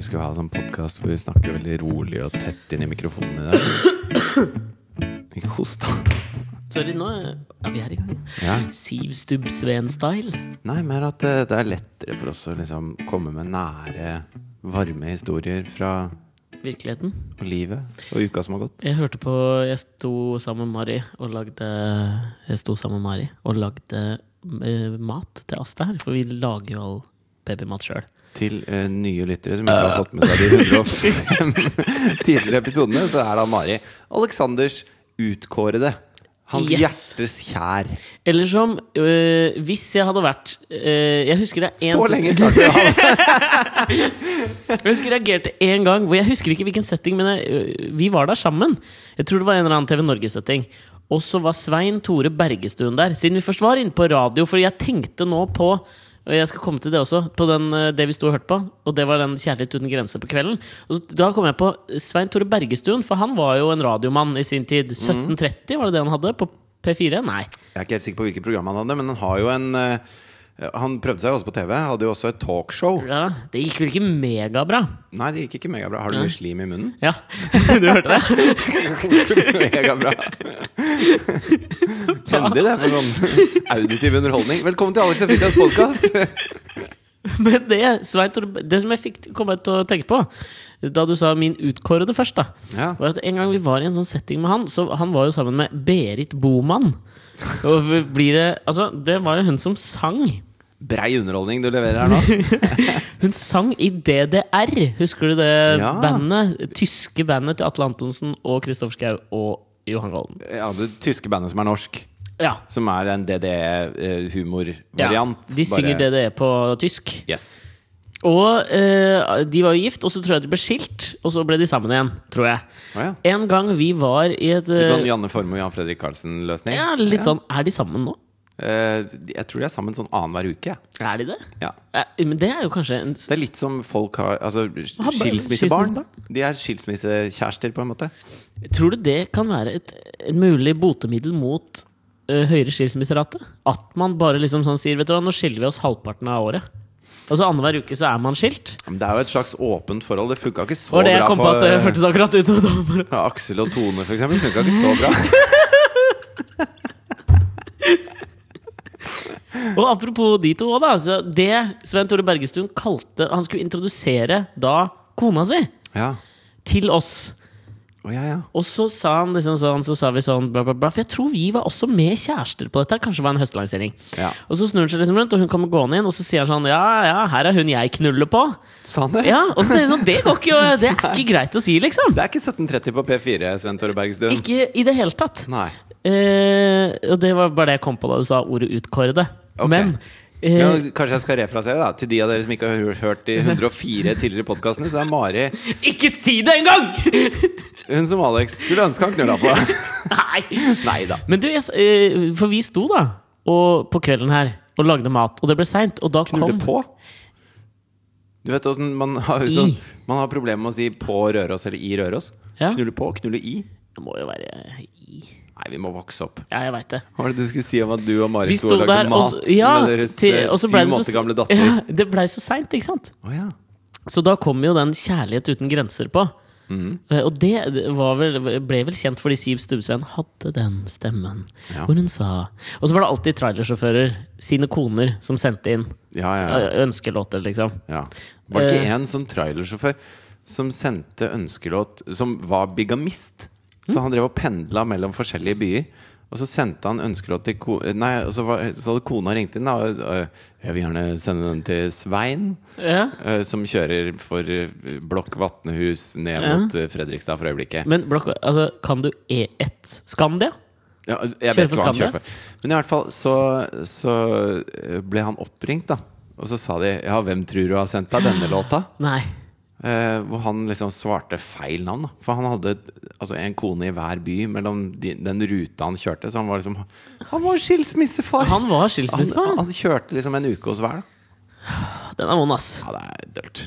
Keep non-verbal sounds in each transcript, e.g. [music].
vi skulle ha sånn podkast hvor vi snakker veldig rolig og tett inn i mikrofonen i dag. Ikke host, da. Sorry, nå er vi er i gang. Ja. Siv Stubbsveen-style. Nei, mer at det, det er lettere for oss å liksom komme med nære, varme historier fra Virkeligheten. og livet og uka som har gått. Jeg hørte på Jeg sto sammen med Mari og lagde Jeg sto sammen med Mari og lagde eh, mat til Asta her, for vi lager jo all babymat sjøl. Til uh, nye lyttere som ikke har fått med seg de 105 [laughs] tidligere episodene, så er da Mari Aleksanders utkårede. Hans Yes. hjertes kjær. Eller som øh, Hvis jeg hadde vært øh, Jeg husker det én Så lenge klarte ha det! [laughs] Jeg husker jeg reagerte en gang hvor Jeg husker ikke hvilken setting, men jeg, øh, vi var der sammen. Jeg tror det var en eller annen TV Norge-setting. Og så var Svein Tore Bergestuen der. Siden vi først var inne på radio, for jeg tenkte nå på og jeg skal komme til det også, på den, øh, det vi sto og hørte på. Og det var den 'Kjærlighet uten grenser' på kvelden. Og så, da kom jeg på Svein Tore Bergestuen, for han var jo en radiomann i sin tid. 1730, var det det han hadde? På P4? Nei. Jeg er ikke helt sikker på hvilket program han hadde, men han har jo en eh, Han prøvde seg også på TV. Hadde jo også et talkshow. Ja, det gikk vel ikke megabra? Nei, det gikk ikke megabra. Har du ja. mye slim i munnen? Ja, [laughs] du hørte det? megabra. Kjendig det for sånn auditiv underholdning. Velkommen til Alex og Fritjofs podkast. [laughs] Men det, Svein det som jeg fikk komme til å tenke på da du sa min utkårede først, da Ja. var at en gang vi var i en sånn setting med han, så han var jo sammen med Berit Boman. Og blir det Altså, det var jo hun som sang. Brei underholdning du leverer her nå. [laughs] Hun sang i DDR! Husker du det Ja. bandet? Tyske bandet til Atle Antonsen og Kristoffer Schou og Johan Golden. Ja, det tyske bandet som er norsk. Ja. Som er en ja. DDE-humorvariant. De synger DDE på tysk. Yes. Og eh, de var jo gift, og så tror jeg de ble skilt, og så ble de sammen igjen, tror jeg. Oh, ja. En gang vi var i et Litt eh, sånn Janne Formoe Jan Fredrik Karlsen-løsning? Ja, litt sånn Er de sammen nå? Eh, jeg tror de er sammen sånn annenhver uke. Er de det? Ja. Eh, men det er jo kanskje en Det er litt som folk har Altså skilsmissebarn. De er skilsmissekjærester, på en måte. Tror du det kan være et, et mulig botemiddel mot uh, høyere skilsmisserate? At man bare liksom sånn sier Vet du hva, nå skiller vi oss halvparten av året. Og så annenhver uke så er man skilt. Men det er jo et slags åpent forhold. Det funka ikke så bra det jeg kom på at det hørtes akkurat ut som det ja, Aksel og Tone, for eksempel. Funka ikke så bra. [laughs] Og apropos de to òg, da. Så det Svein Tore Bergestuen kalte Han skulle introdusere da kona si Ja. til oss. Oh, ja, ja. Og så sa han liksom sånn, så sa vi sånn bla, bla, bla. For jeg tror vi var også med kjærester på dette. Kanskje det var en høstlansering. Ja. Og så snur han seg liksom rundt, og hun kommer gående inn, og så sier han sånn Ja, ja, her er hun jeg knuller på. Sa han det? Ja, og så sånn, Det går ikke, jo- det er [laughs] ikke greit å si, liksom. Det er ikke 1730 på P4, Sven Tore Bergstuen. Ikke i det hele tatt. Nei. Eh, og det var bare det jeg kom på da du sa ordet 'utkårede'. Okay. Men eh, Ja, kanskje jeg skal refrasere da Til de av dere som ikke har hørt de 104 tidligere podkastene, så er Mari [laughs] Ikke si det engang! [laughs] hun som Alex skulle ønske han knulla på. [laughs] Nei. Nei da. Men du, jeg, eh, for vi sto da og, på kvelden her og lagde mat, og det ble seint, og da Knulle kom på? Du vet åssen man har, sånn, man har problemer med å si 'på Røros' eller 'i Røros'. Ja. Knulle på, knulle i. Det må jo være i Nei, vi må vokse opp. Ja, jeg vet det. Hva var det du skulle si om at du og Mari skulle lage og mat så, ja, med deres til, eh, og så syv måneder så, gamle datter? [laughs] ja, det blei så seint, ikke sant? Oh, ja. Så da kom jo den 'Kjærlighet uten grenser' på. Mm. Og det vel, ble vel kjent fordi Siv Stubbsveen hadde den stemmen. Ja. Hvor hun sa Og så var det alltid trailersjåfører, sine koner, som sendte inn Ja, ja, ja. eh, ønskelåter, liksom. ja. Var det ikke én en sånn trailersjåfør som sendte ønskelåt Som var bigamist? Så han drev og pendla mellom forskjellige byer. Og så sendte han ønskeråd til ko Nei, og så, var, så hadde kona ringt inn. Da, jeg vil gjerne sende den til Svein, Ja. som kjører for Blokk Vatnehus ned Ja. mot Fredrikstad for øyeblikket. Men blokk, altså, kan du E1 Skandia? Ja, jeg vet ikke hva han kjører for. Men i hvert fall så, så ble han oppringt, da. Og så sa de ja, hvem tror du har sendt deg denne låta? Nei. Eh, hvor han liksom svarte feil navn. Da. For han hadde altså, en kone i hver by mellom de, den ruta han kjørte. Så han var liksom Han var skilsmissefar! Han var skilsmissefar. han kjørte liksom en uke hos hver. Da. Den er vond, ass. Ja, det er dølt.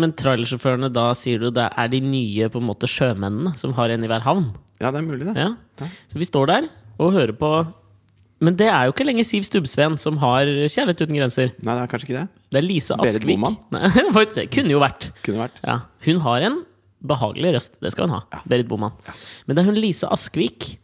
Men trailersjåførene, da sier du det er de nye på en måte sjømennene som har en i hver havn? Ja, det er mulig, det. Ja. Så vi står der og hører på Men det er jo ikke lenger Siv Stubbsveen som har 'Kjærlighet uten grenser'. Nei, det er kanskje ikke det. Det er Lise Askvik. Berit [laughs] kunne jo vært. Kunne vært. Ja, hun har en behagelig røst, det skal hun ha. Berit Boman. Men det er hun Lise Askvik.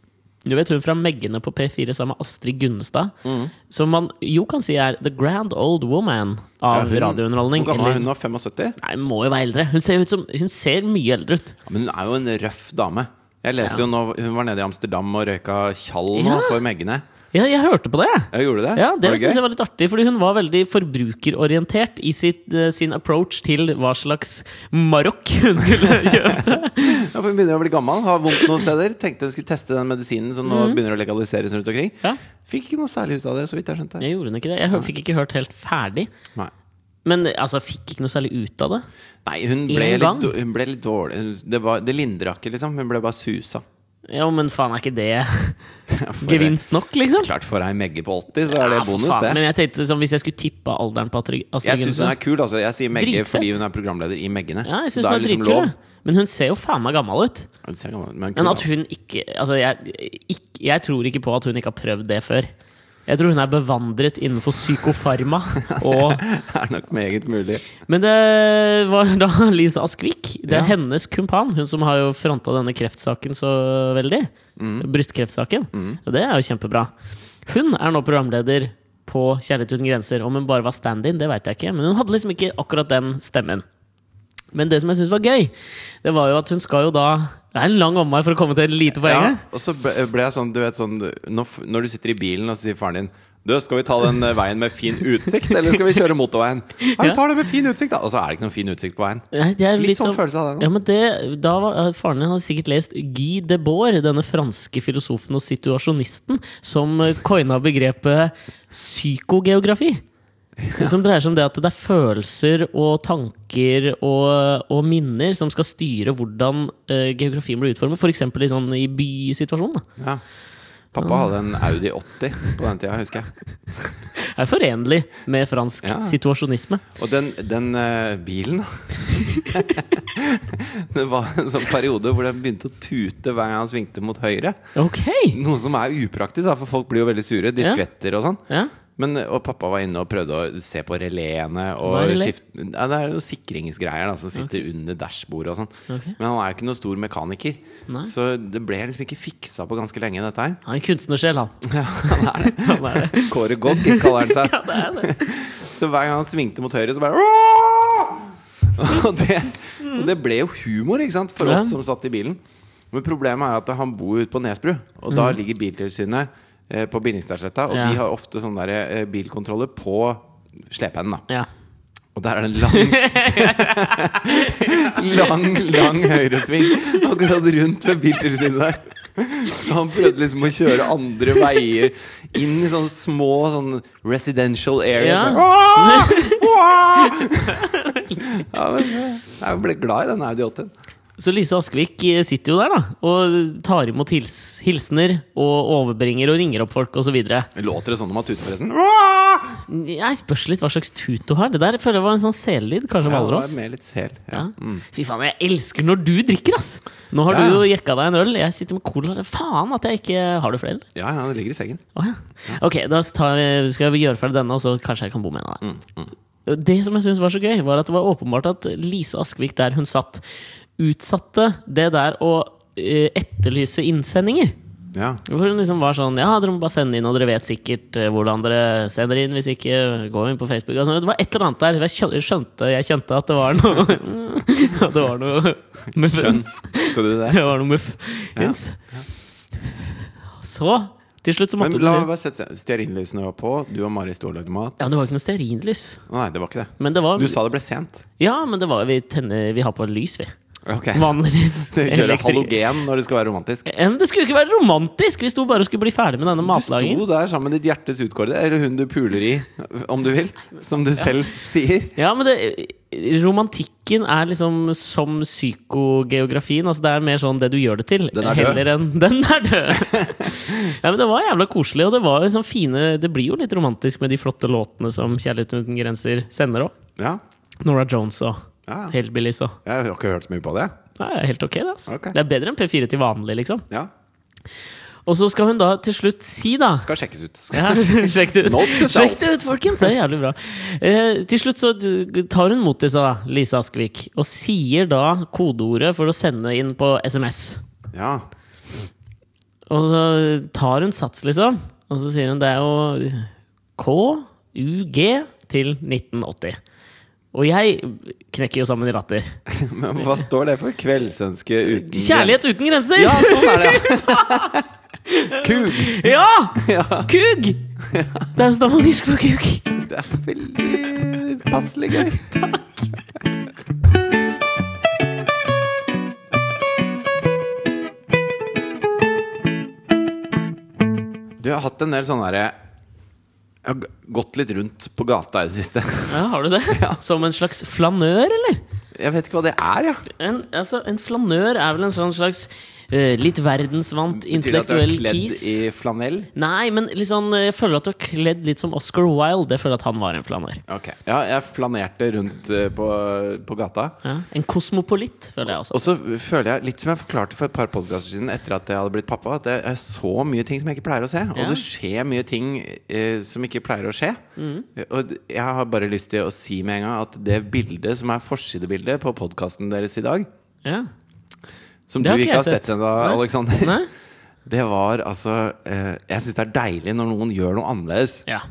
Du vet hun fra Meggene på P4 sammen med Astrid Gunnestad. Mm. Som man jo kan si er the grand old woman av Ja, radiounderholdning. Hvor gammel er hun nå? 75? Nei, må jo være eldre. Hun ser, ut som, hun ser mye eldre ut. Ja, men hun er jo en røff dame. Jeg leste Ja. jo nå Hun var nede i Amsterdam og røyka tjall nå Ja. for Meggene. Ja, jeg hørte på det. jeg. Gjorde det? Ja, Det det syns jeg var litt artig, fordi hun var veldig forbrukerorientert i sitt, eh, sin approach til hva slags Marokk hun skulle [laughs] kjøpe. Ja, for Hun begynner å bli gammel, har vondt noen steder. Tenkte hun skulle teste den medisinen som nå begynner å legaliseres rundt omkring. Ja, Fikk ikke noe særlig ut av det, så vidt jeg skjønte. Jeg gjorde hun ikke det. Jeg fikk ikke hørt helt ferdig. Nei. Men altså, fikk ikke noe særlig ut av det. Nei, hun ble, litt, hun ble litt dårlig. Det, var- det lindra ikke, liksom. Hun ble bare susa. Ja, men faen, er ikke det [laughs] gevinst nok, liksom? Klart for ei Megge på 80, så er det Ja, bonus, faen. det. Men jeg tenkte liksom, hvis jeg skulle tippe alderen på Astrid Astrid Jeg syns hun er kul. Altså. Jeg sier Megge Dritfett. fordi hun er programleder i Meggene. Ja, jeg synes hun er er liksom dritkul. Men hun ser jo faen meg gammel ut. Gammel men Men at hun ikke Altså, jeg, ikke, jeg tror ikke på at hun ikke har prøvd det før. Jeg tror hun er bevandret innenfor psykofarma. Og, [laughs] det er nok meget mulig. men det var da Lise Askvik. Det er Ja. hennes kumpan. Hun som har jo fronta denne kreftsaken så veldig. Mm. Brystkreftsaken. Og det er jo kjempebra. Hun er nå programleder på Kjærlighet uten grenser. Om hun bare var stand-in, det veit jeg ikke. Men hun hadde liksom ikke akkurat den stemmen. Men det som jeg syns var gøy, det var jo at hun skal jo da Det er en lang omvei for å komme til et lite poeng Ja, og så ble, jeg sånn, du vet sånn når, du sitter i bilen og så sier faren din du, Skal vi ta den eh, veien med fin utsikt, eller skal vi kjøre motorveien? [laughs] Ja, vi tar det med fin utsikt, da! Og så er det ikke noen fin utsikt på veien. Nei, det er Litt sånn følelse av det nå. Ja, men det, da var, eh, Faren din hadde sikkert lest Guy Debord, denne franske filosofen og situasjonisten, som eh, coina begrepet psykogeografi. Som dreier seg om det at det er følelser og tanker og, og minner som skal styre hvordan uh, geografien blir utformet. F.eks. i, sånn, i bysituasjonen. Da. Ja. Pappa hadde en Audi 80 på den tida, husker jeg. Er forenlig med fransk Ja. situasjonisme. Og den, den uh, bilen, da [laughs] Det var en sånn periode hvor den begynte å tute hver gang han svingte mot høyre. Ok! Noe som er upraktisk, da, for folk blir jo veldig sure. De Ja. skvetter og sånn. Ja. Men, og pappa var inne og prøvde å se på reléene. Hva Og er relé? skifte, ja, det er noen sikringsgreier da, som sitter under dashbordet og sånn. Ok. Men han er jo ikke noen stor mekaniker. Nei. Så det ble liksom ikke fiksa på ganske lenge, dette her. Han er en kunstnersjel, han. [laughs] Ja, han er det. [laughs] han er det. Kåre Gogg kaller han seg. [laughs] Ja, det er det. Så hver gang han svingte mot høyre, så bare og det, og det ble jo humor ikke sant? for oss som satt i bilen. Men problemet er at han bor ute på Nesbru, og da ligger Biltilsynet på Billingstadsletta. Og. Ja. de har ofte sånne der, eh, bilkontroller på slepeenden. da Ja. Og der er det en lang [laughs] Lang, lang høyresving akkurat rundt ved Biltilsynet der. Han prøvde liksom å kjøre andre veier inn i sånne små sånn residential areas. Ja. «Åh! Åh!» [laughs] ja, men eh, jeg ble glad i den Audi 8-en. Så Lise Askvik eh, sitter jo der da og tar imot hils hilsener og overbringer og ringer opp folk osv. Låter det sånn om at tuter, forresten? Jeg spørs litt hva slags tut du har. Det der føler jeg var en sånn sellyd. Kanskje Ja, hvalross. litt sel. Ja. Ja. Fy faen, jeg elsker når du drikker, ass! Nå har Ja, du jo ja. jekka deg en øl, jeg sitter med cola. Faen at jeg ikke Har du flere? ja, ja, det ligger i sengen. Oh, ja. Ok, da tar vi, skal vi gjøre ferdig denne, og så kanskje jeg kan bo med en av deg. Mm, Det som jeg syntes var så gøy, var at det var åpenbart at Lise Askvik, der hun satt, utsatte det der å eh, etterlyse innsendinger. Ja. For hun liksom var sånn Ja, dere må bare sende inn, og dere vet sikkert eh, hvordan dere sender inn. Hvis ikke, gå inn på Facebook. Altså, det var et eller annet der. Jeg skjønte, jeg skjønte at det var noe [laughs] At det var noe muffens. [laughs] Skjønte du det? [laughs] Det var noe muffins. Så til slutt så Men måtte du la meg bare sette stearinlysene var på. Du og Mari sto og lagde mat. Ja, det var ikke noe stearinlys. Nei, det var ikke det. Men det var Du sa det ble sent. Ja, men det var vi tenner Vi har på lys, vi. Ok. Vanlig [laughs] Kjøre halogen når det skal være romantisk. Det skulle jo ikke være romantisk! Vi sto bare og skulle bli ferdig med denne Du sto der sammen med ditt hjertes utkårede, eller hun du puler i, om du vil. Som du selv sier. Ja, men det, romantikken er liksom som psykogeografien. Altså Det er mer sånn det du gjør det til. Den er død. En, [laughs] Den er død! [laughs] ja, men Det var jævla koselig, og det var sånn fine Det blir jo litt romantisk med de flotte låtene som Kjærlighet uten grenser sender òg. Ja. Nora Jones og ja. billig så Jeg har ikke hørt så mye på det. Nei, helt ok, det. Altså. Okay. Det er bedre enn P4 til vanlig, liksom. Ja. Og så skal hun da til slutt si, da Skal sjekkes ut. [laughs] ja, Sjekk det ut. Sjekk det ut folkens! Det er jævlig bra. Eh, til slutt så tar hun mot til seg, da, Lise Askvik, og sier da kodeordet for å sende inn på SMS. Ja. Og så tar hun sats, liksom. Og så sier hun det er jo KUG til 1980. Og jeg knekker jo sammen i latter. [laughs] Men hva står det for? Kveldsønske uten Kjærlighet uten grenser! Ja, sånn er det, ja! [laughs] Kug! Ja! Ja, Kug! Det er jo stammanisk for kuk. det er veldig passelig gøy. Takk. Du har hatt en del sånne derre Jeg har gått litt rundt på gata i det siste. Ja, Har du det? [laughs] Som en slags flanør, eller? Jeg vet ikke hva det er, ja. En, altså, en flanør er vel en sånn slags eh, litt verdensvant, intellektuell kis. Betyr det at du er kledd kis? i flanell? Nei, men eh, jeg føler at du er kledd litt som Oscar Wilde. Jeg føler at han var en flaner. Ok. Ja, jeg flanerte rundt eh, på, på gata. Ja. En kosmopolitt, føler jeg også. Og så føler jeg, litt som jeg forklarte for et par podkaster siden, etter at jeg hadde blitt pappa, at det er så mye ting som jeg ikke pleier å se. Og Ja. det skjer mye ting eh, som ikke pleier å skje. Mm. Og d- jeg har bare lyst til å si med en gang at det bildet som er forsidebildet på podkasten deres i dag, Ja. Som Det du ikke har sett ennå, Aleksander. Nei? [laughs] det var altså eh, Jeg syns det er deilig når noen gjør noe annerledes. Ja.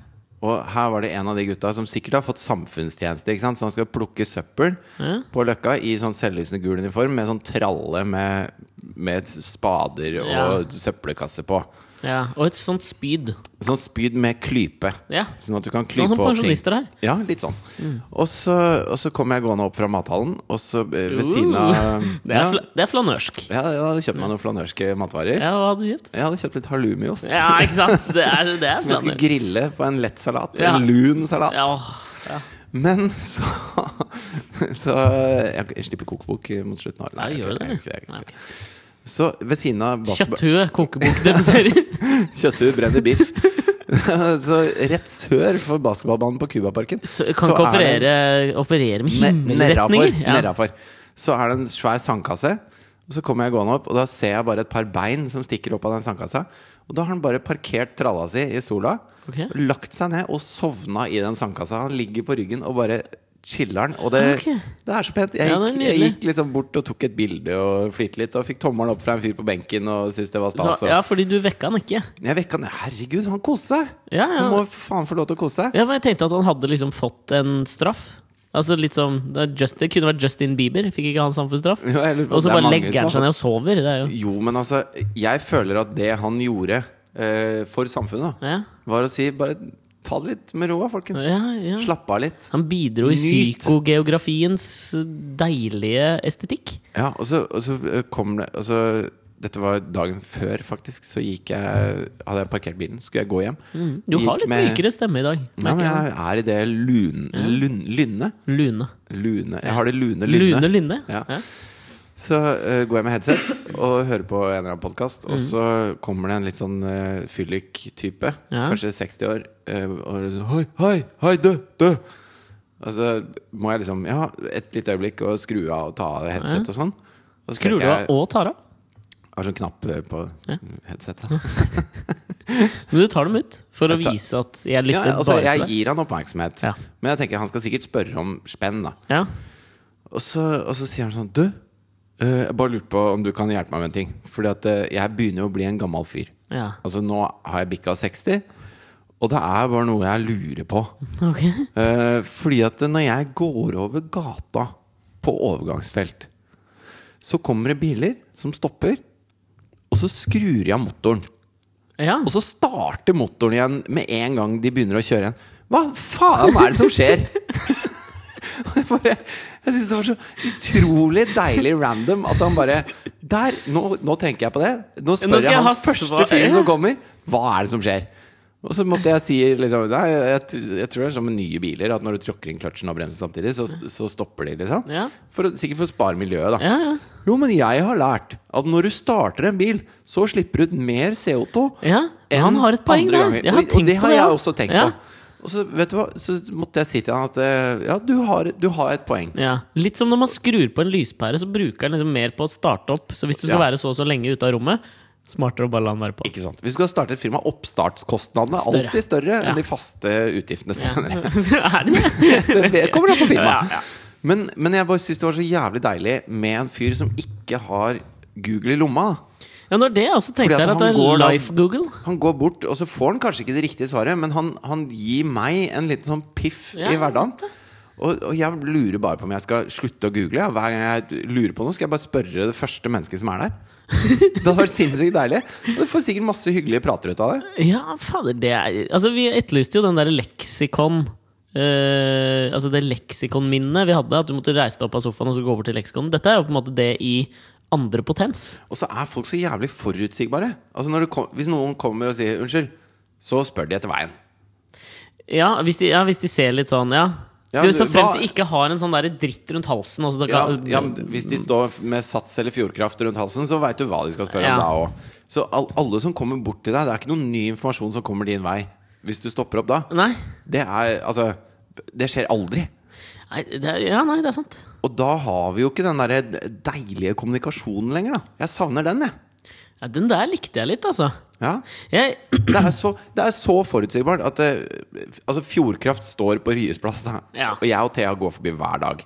Og her var det en av de gutta som sikkert har fått samfunnstjeneste. Ikke sant? Så han skal plukke søppel Ja. på Løkka i sånn selvlysende gul uniform med sånn tralle med, med spader og Ja. søppelkasse på. Ja. Og et sånt spyd. Sånn spyd med klype. Ja. Sånn at du kan klype Sånn som pensjonister her. Ja, litt sånn. Og, så, og så kom jeg gående opp fra mathallen, og så ved ved siden av [laughs] Det er, ja, det er flanørsk. ja, jeg hadde kjøpt meg noen flanørske matvarer. Ja, hva hadde du kjøpt? Jeg hadde kjøpt litt halloumiost. Ja, ikke sant? Det er, det er [laughs] Som jeg skulle grille på en lett salat. Ja. En lun salat. Ja, ja. Men [laughs] så Så Jeg slipper kokebok mot slutten av året. Nei, gjør du det? Jeg, jeg jeg, jeg. Så ved siden av Kjøtthue kokebok debuterer. [laughs] Kjøtthue brenner biff. [laughs] så rett sør for basketballbanen på Cubaparken Kan ikke er det- operere, operere med himmelretninger. Nedafor, Ja. Så er det en svær sandkasse. Og så kommer jeg gående opp, og da ser jeg bare et par bein som stikker opp av den sandkassa. Og da har han bare parkert tralla si i sola, okay. lagt seg ned og sovna i den sandkassa. Han ligger på ryggen og bare chiller'n. Og det, okay. det er så pent. Jeg Ja, gikk, jeg gikk liksom bort og tok et bilde og flirte litt. Og fikk tommelen opp fra en fyr på benken og syntes det var stas. Så, ja, fordi du vekka han ikke. Jeg vekka han. Herregud, han koste seg! Ja, Han må faen få lov til å kose seg. ja, men Jeg tenkte at han hadde liksom fått en straff. Altså litt som Det, just, det kunne vært Justin Bieber. Fikk ikke han samfunnsstraff? Om Og så bare legger han seg ned og sover. Det er jo Jo, men altså, jeg føler at det han gjorde eh, for samfunnet, da, Ja, var å si bare ta det litt med ro, folkens. ja, ja. Slapp av litt. Han bidro i Nyt. psykogeografiens deilige estetikk. Ja, og så, og så eh, kom det altså, Dette var dagen før, faktisk. Så gikk jeg hadde jeg parkert bilen. Skulle jeg gå hjem. Du har litt med- mykere stemme i dag. Ja, men jeg. er i det lun, lun, lynne. Lune. Lune. Jeg har det lune lynne. Lune Linde. Ja. Så uh, går jeg med headset og hører på en eller annen podkast, Mm. og så kommer det en litt sånn uh, fyllik-type, Ja. kanskje 60 år, uh, og det er sånn Hei, hei, hei, du, du! Og så må jeg liksom Ja, et lite øyeblikk og skru av og ta av headset og sånn. Og så Skrur du av og tar av? Jeg har sånn knapp eh, på Ja. headsetet. [laughs] Men du tar dem ut for å Jeg tar- vise at jeg Ja, lytter altså, bare jeg til deg? gir han oppmerksomhet, Ja. men jeg tenker han skal sikkert spørre om spenn, da. Ja. Og så, og så sier han sånn Du, jeg bare lurte på om du kan hjelpe meg med en ting. Fordi at eh, jeg begynner å bli en gammel fyr. ja. Altså Nå har jeg bikka 60, og det er bare noe jeg lurer på. [laughs] Okay. Eh, fordi at når jeg går over gata på overgangsfelt, så kommer det biler som stopper, og så skrur jeg av motoren. Ja. Og så starter motoren igjen med en gang de begynner å kjøre igjen. Hva faen er det som skjer? [laughs] Jeg [laughs] bare, jeg syns det var så utrolig deilig random at han bare Der! Nå, nå tenker jeg på det. Nå spør Nå jeg jeg han første fyren som kommer, hva er det som skjer? Og så måtte jeg si liksom Nei, jeg, jeg tror det er som med nye biler, at når du tråkker inn kløtsjen og bremsen samtidig, så, så stopper de, liksom. Ja. For, sikkert for å spare miljøet, da. Ja, ja. Jo, men jeg har lært at når du starter en bil, så slipper du ut mer CO2 ja. enn Han har et poeng andre der. ganger. Og, og det har det, jeg også tenkt på. Og så, vet du hva, så måtte jeg si til han at eh, ja, du har, du har et poeng. Ja. Litt som når man skrur på en lyspære, så bruker den liksom mer på å starte opp. Så hvis du skal Ja. være så og så lenge ute av rommet, Smartere å bare la den være på. Ikke sant? Hvis du skal starte et firma, oppstartskostnadene er alltid større enn de faste utgiftene. Senere. [laughs] [laughs] er? [laughs] Så det kommer an på firmaet. Men, men jeg bare syns det var så jævlig deilig med en fyr som ikke har Google i lomma. Ja, når det, og Fordi tenkte jeg at det er Life-Google. Han går bort, og så får han kanskje ikke det riktige svaret, men han, han gir meg en liten sånn piff Ja, i hverdagen. Og, og jeg lurer bare på om jeg skal slutte å google. Hver gang jeg lurer på noe, skal jeg bare spørre det første mennesket som er der. [laughs] Det hadde vært sinnssykt deilig. Og du får sikkert masse hyggelige prater ut av det. Ja, fader, det er Altså, vi etterlyste jo den derre leksikon Uh, Altså det leksikonminnet vi hadde, at du måtte reise deg opp av sofaen og så gå over til leksikon. Dette er jo på en måte det i andre potens. Og så er folk så jævlig forutsigbare. Altså kom, Hvis noen kommer og sier 'unnskyld', så spør de etter veien. Ja, hvis de, ja, hvis de ser litt sånn, ja. Ja, Så, så fremt de ikke har en sånn der dritt rundt halsen. også, da Ja, ja, Hvis de står med Sats eller Fjordkraft rundt halsen, så veit du hva de skal spørre om da òg. Så all, alle som kommer bort til deg, det er ikke noen ny informasjon som kommer din vei hvis du stopper opp da. Nei. Det er altså Det skjer aldri. Nei, det ja, nei, det er sant. Og da har vi jo ikke den der deilige kommunikasjonen lenger, da. Jeg savner den, jeg. Ja, den der likte jeg litt, altså. Ja. Jeg, [clears throat] Det er så, det er så forutsigbart at det, Altså, Fjordkraft står på Ryes plass. Ja. og jeg og Thea går forbi hver dag.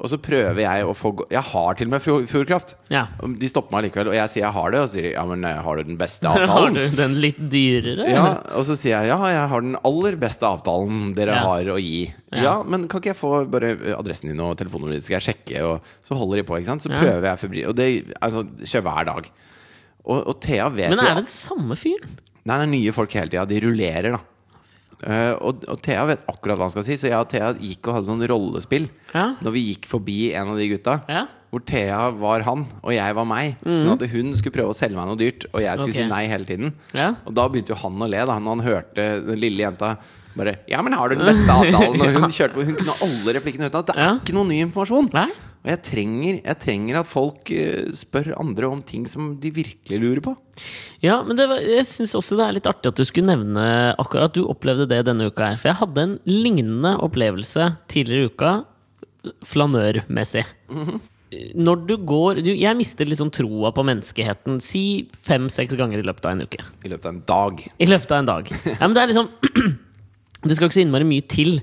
Og så prøver jeg å få Jeg har til og med Fjordkraft. Ja. De stopper meg likevel, og jeg sier jeg har det, og så sier de ja, men eh, har du den beste [laughs] avtalen? har du den litt dyrere? Ja, og så sier jeg ja, jeg har den aller beste avtalen dere Ja. har å gi. Ja. Ja. men kan ikke jeg få bare adressen din og telefonnummeret ditt, skal jeg sjekke? Og så holder de på, ikke sant. Så prøver jeg febril. Og det altså, skjer hver dag. Og, og Thea vet Men er det den samme fyren? Nei, det er nye folk hele tida. De rullerer, da. Eh, og, og Thea vet akkurat hva han skal si, så jeg og Thea gikk og hadde sånn rollespill Ja. når vi gikk forbi en av de gutta. Ja. Hvor Thea var han, og jeg var meg. Sånn at hun skulle prøve å selge meg noe dyrt, og jeg skulle okay. Si nei hele tiden. Ja. Og da begynte jo han å le, da han hørte den lille jenta bare Ja, men har du den beste avtalen? [laughs] Og hun kjørte på, hun kunne alle replikkene utenat. Det er ikke noe ny informasjon. Nei? Og jeg trenger, jeg trenger at folk eh, spør andre om ting som de virkelig lurer på. Ja, men det var, jeg syns også det er litt artig at du skulle nevne akkurat at du opplevde det denne uka her. For jeg hadde en lignende opplevelse tidligere i uka, flanørmessig. Når du går du, Jeg mister liksom troa på menneskeheten si fem-seks ganger i løpet av en uke. I løpet av en dag. I løpet av en dag. [laughs] Ja, men det er liksom [clears throat] Det skal ikke så innmari mye til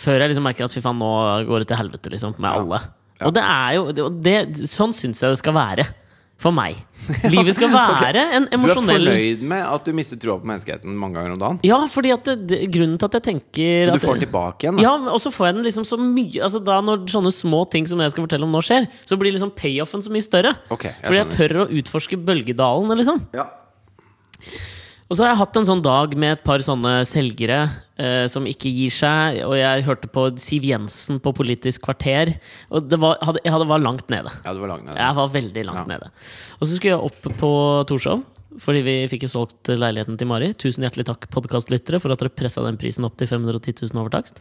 før jeg liksom merker at fy faen, nå går det til helvete, liksom, med alle. Ja. Og det er jo det, det, Sånn syns jeg det skal være. For meg. Livet skal [laughs] være en emosjonell Du er fornøyd med at du mister troa på menneskeheten mange ganger om dagen? Ja, fordi at det, det, grunnen til at jeg tenker Men at du får den tilbake igjen, da. ja, og så får jeg den liksom så mye Altså da Når sånne små ting som jeg skal fortelle om nå skjer, så blir liksom payoffen så mye større. Okay, jeg fordi jeg tør å utforske bølgedalen, liksom. Ja. Og så har jeg hatt en sånn dag med et par sånne selgere eh, som ikke gir seg. Og jeg hørte på Siv Jensen på Politisk kvarter. Og det var, hadde, jeg hadde, var langt nede. ja, du var langt nede. Jeg var veldig langt Ja. nede. Og så skulle jeg opp på Torshov. Fordi vi fikk jo solgt leiligheten til Mari. Tusen hjertelig takk, podkastlyttere, for at dere pressa den prisen opp til 510 000 over takst.